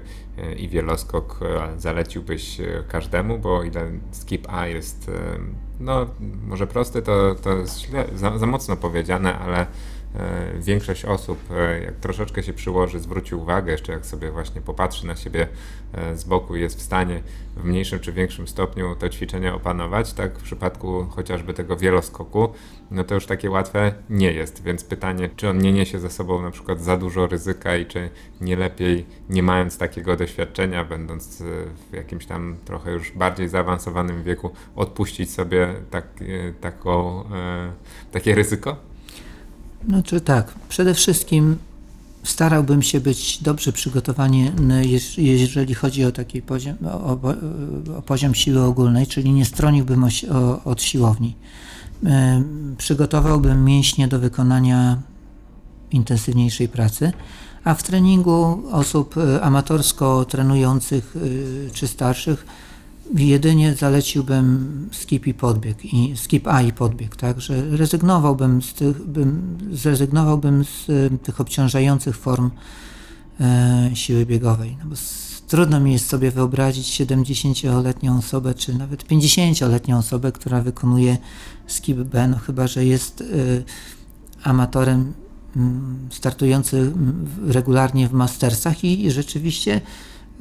i wieloskok, zaleciłbyś każdemu, bo ile skip A jest, no może prosty, to, to jest za, za mocno powiedziane, ale większość osób, e, jak troszeczkę się przyłoży, zwróci uwagę, jeszcze jak sobie właśnie popatrzy na siebie e, z boku, jest w stanie w mniejszym czy większym stopniu te ćwiczenia opanować, tak w przypadku chociażby tego wieloskoku, no to już takie łatwe nie jest, więc pytanie, czy on nie niesie ze sobą na przykład za dużo ryzyka i czy nie lepiej, nie mając takiego doświadczenia, będąc w jakimś tam trochę już bardziej zaawansowanym wieku, odpuścić sobie tak, taką, takie ryzyko? Znaczy tak, przede wszystkim starałbym się być dobrze przygotowany, jeżeli chodzi o taki poziom, o, o poziom siły ogólnej, czyli nie stroniłbym o, o, od siłowni. Przygotowałbym mięśnie do wykonania intensywniejszej pracy, a w treningu osób e, amatorsko trenujących e, czy starszych jedynie zaleciłbym skip i podbieg, i skip A i podbieg, tak, że rezygnowałbym z tych, bym, zrezygnowałbym z tych obciążających form e, siły biegowej. No bo z, trudno mi jest sobie wyobrazić 70-letnią osobę, czy nawet 50-letnią osobę, która wykonuje skip B, no chyba, że jest y, amatorem startujący regularnie w mastersach i, i rzeczywiście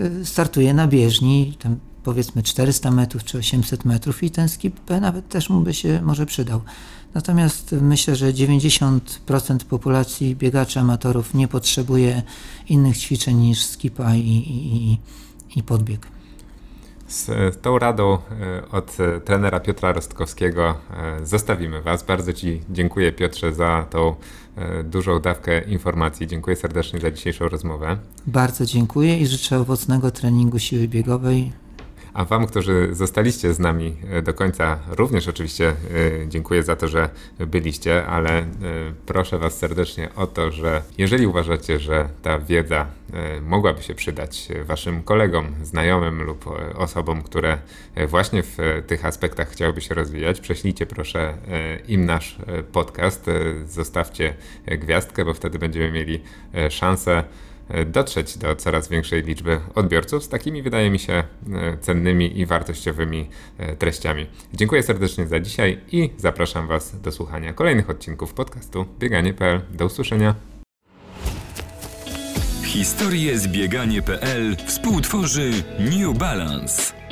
y, startuje na bieżni, tam powiedzmy 400 metrów czy 800 metrów i ten skip P nawet też mu by się może przydał. Natomiast myślę, że 90% populacji biegaczy amatorów nie potrzebuje innych ćwiczeń niż skipa i, i, i podbieg. Z tą radą e, od trenera Piotra Rostkowskiego e, zostawimy Was. Bardzo Ci dziękuję Piotrze za tą e, dużą dawkę informacji. Dziękuję serdecznie za dzisiejszą rozmowę. Bardzo dziękuję i życzę owocnego treningu siły biegowej a Wam, którzy zostaliście z nami e, do końca, również oczywiście e, dziękuję za to, że byliście, ale e, proszę Was serdecznie o to, że jeżeli uważacie, że ta wiedza mogłaby się przydać Waszym kolegom, znajomym lub osobom, które właśnie w tych aspektach chciałyby się rozwijać, prześlijcie proszę im nasz podcast, zostawcie gwiazdkę, bo wtedy będziemy mieli szansę dotrzeć do coraz większej liczby odbiorców z takimi, wydaje mi się, e, cennymi i wartościowymi e, treściami. Dziękuję serdecznie za dzisiaj i zapraszam Was do słuchania kolejnych odcinków podcastu bieganie.pl. Do usłyszenia. Historię z bieganie.pl współtworzy New Balance.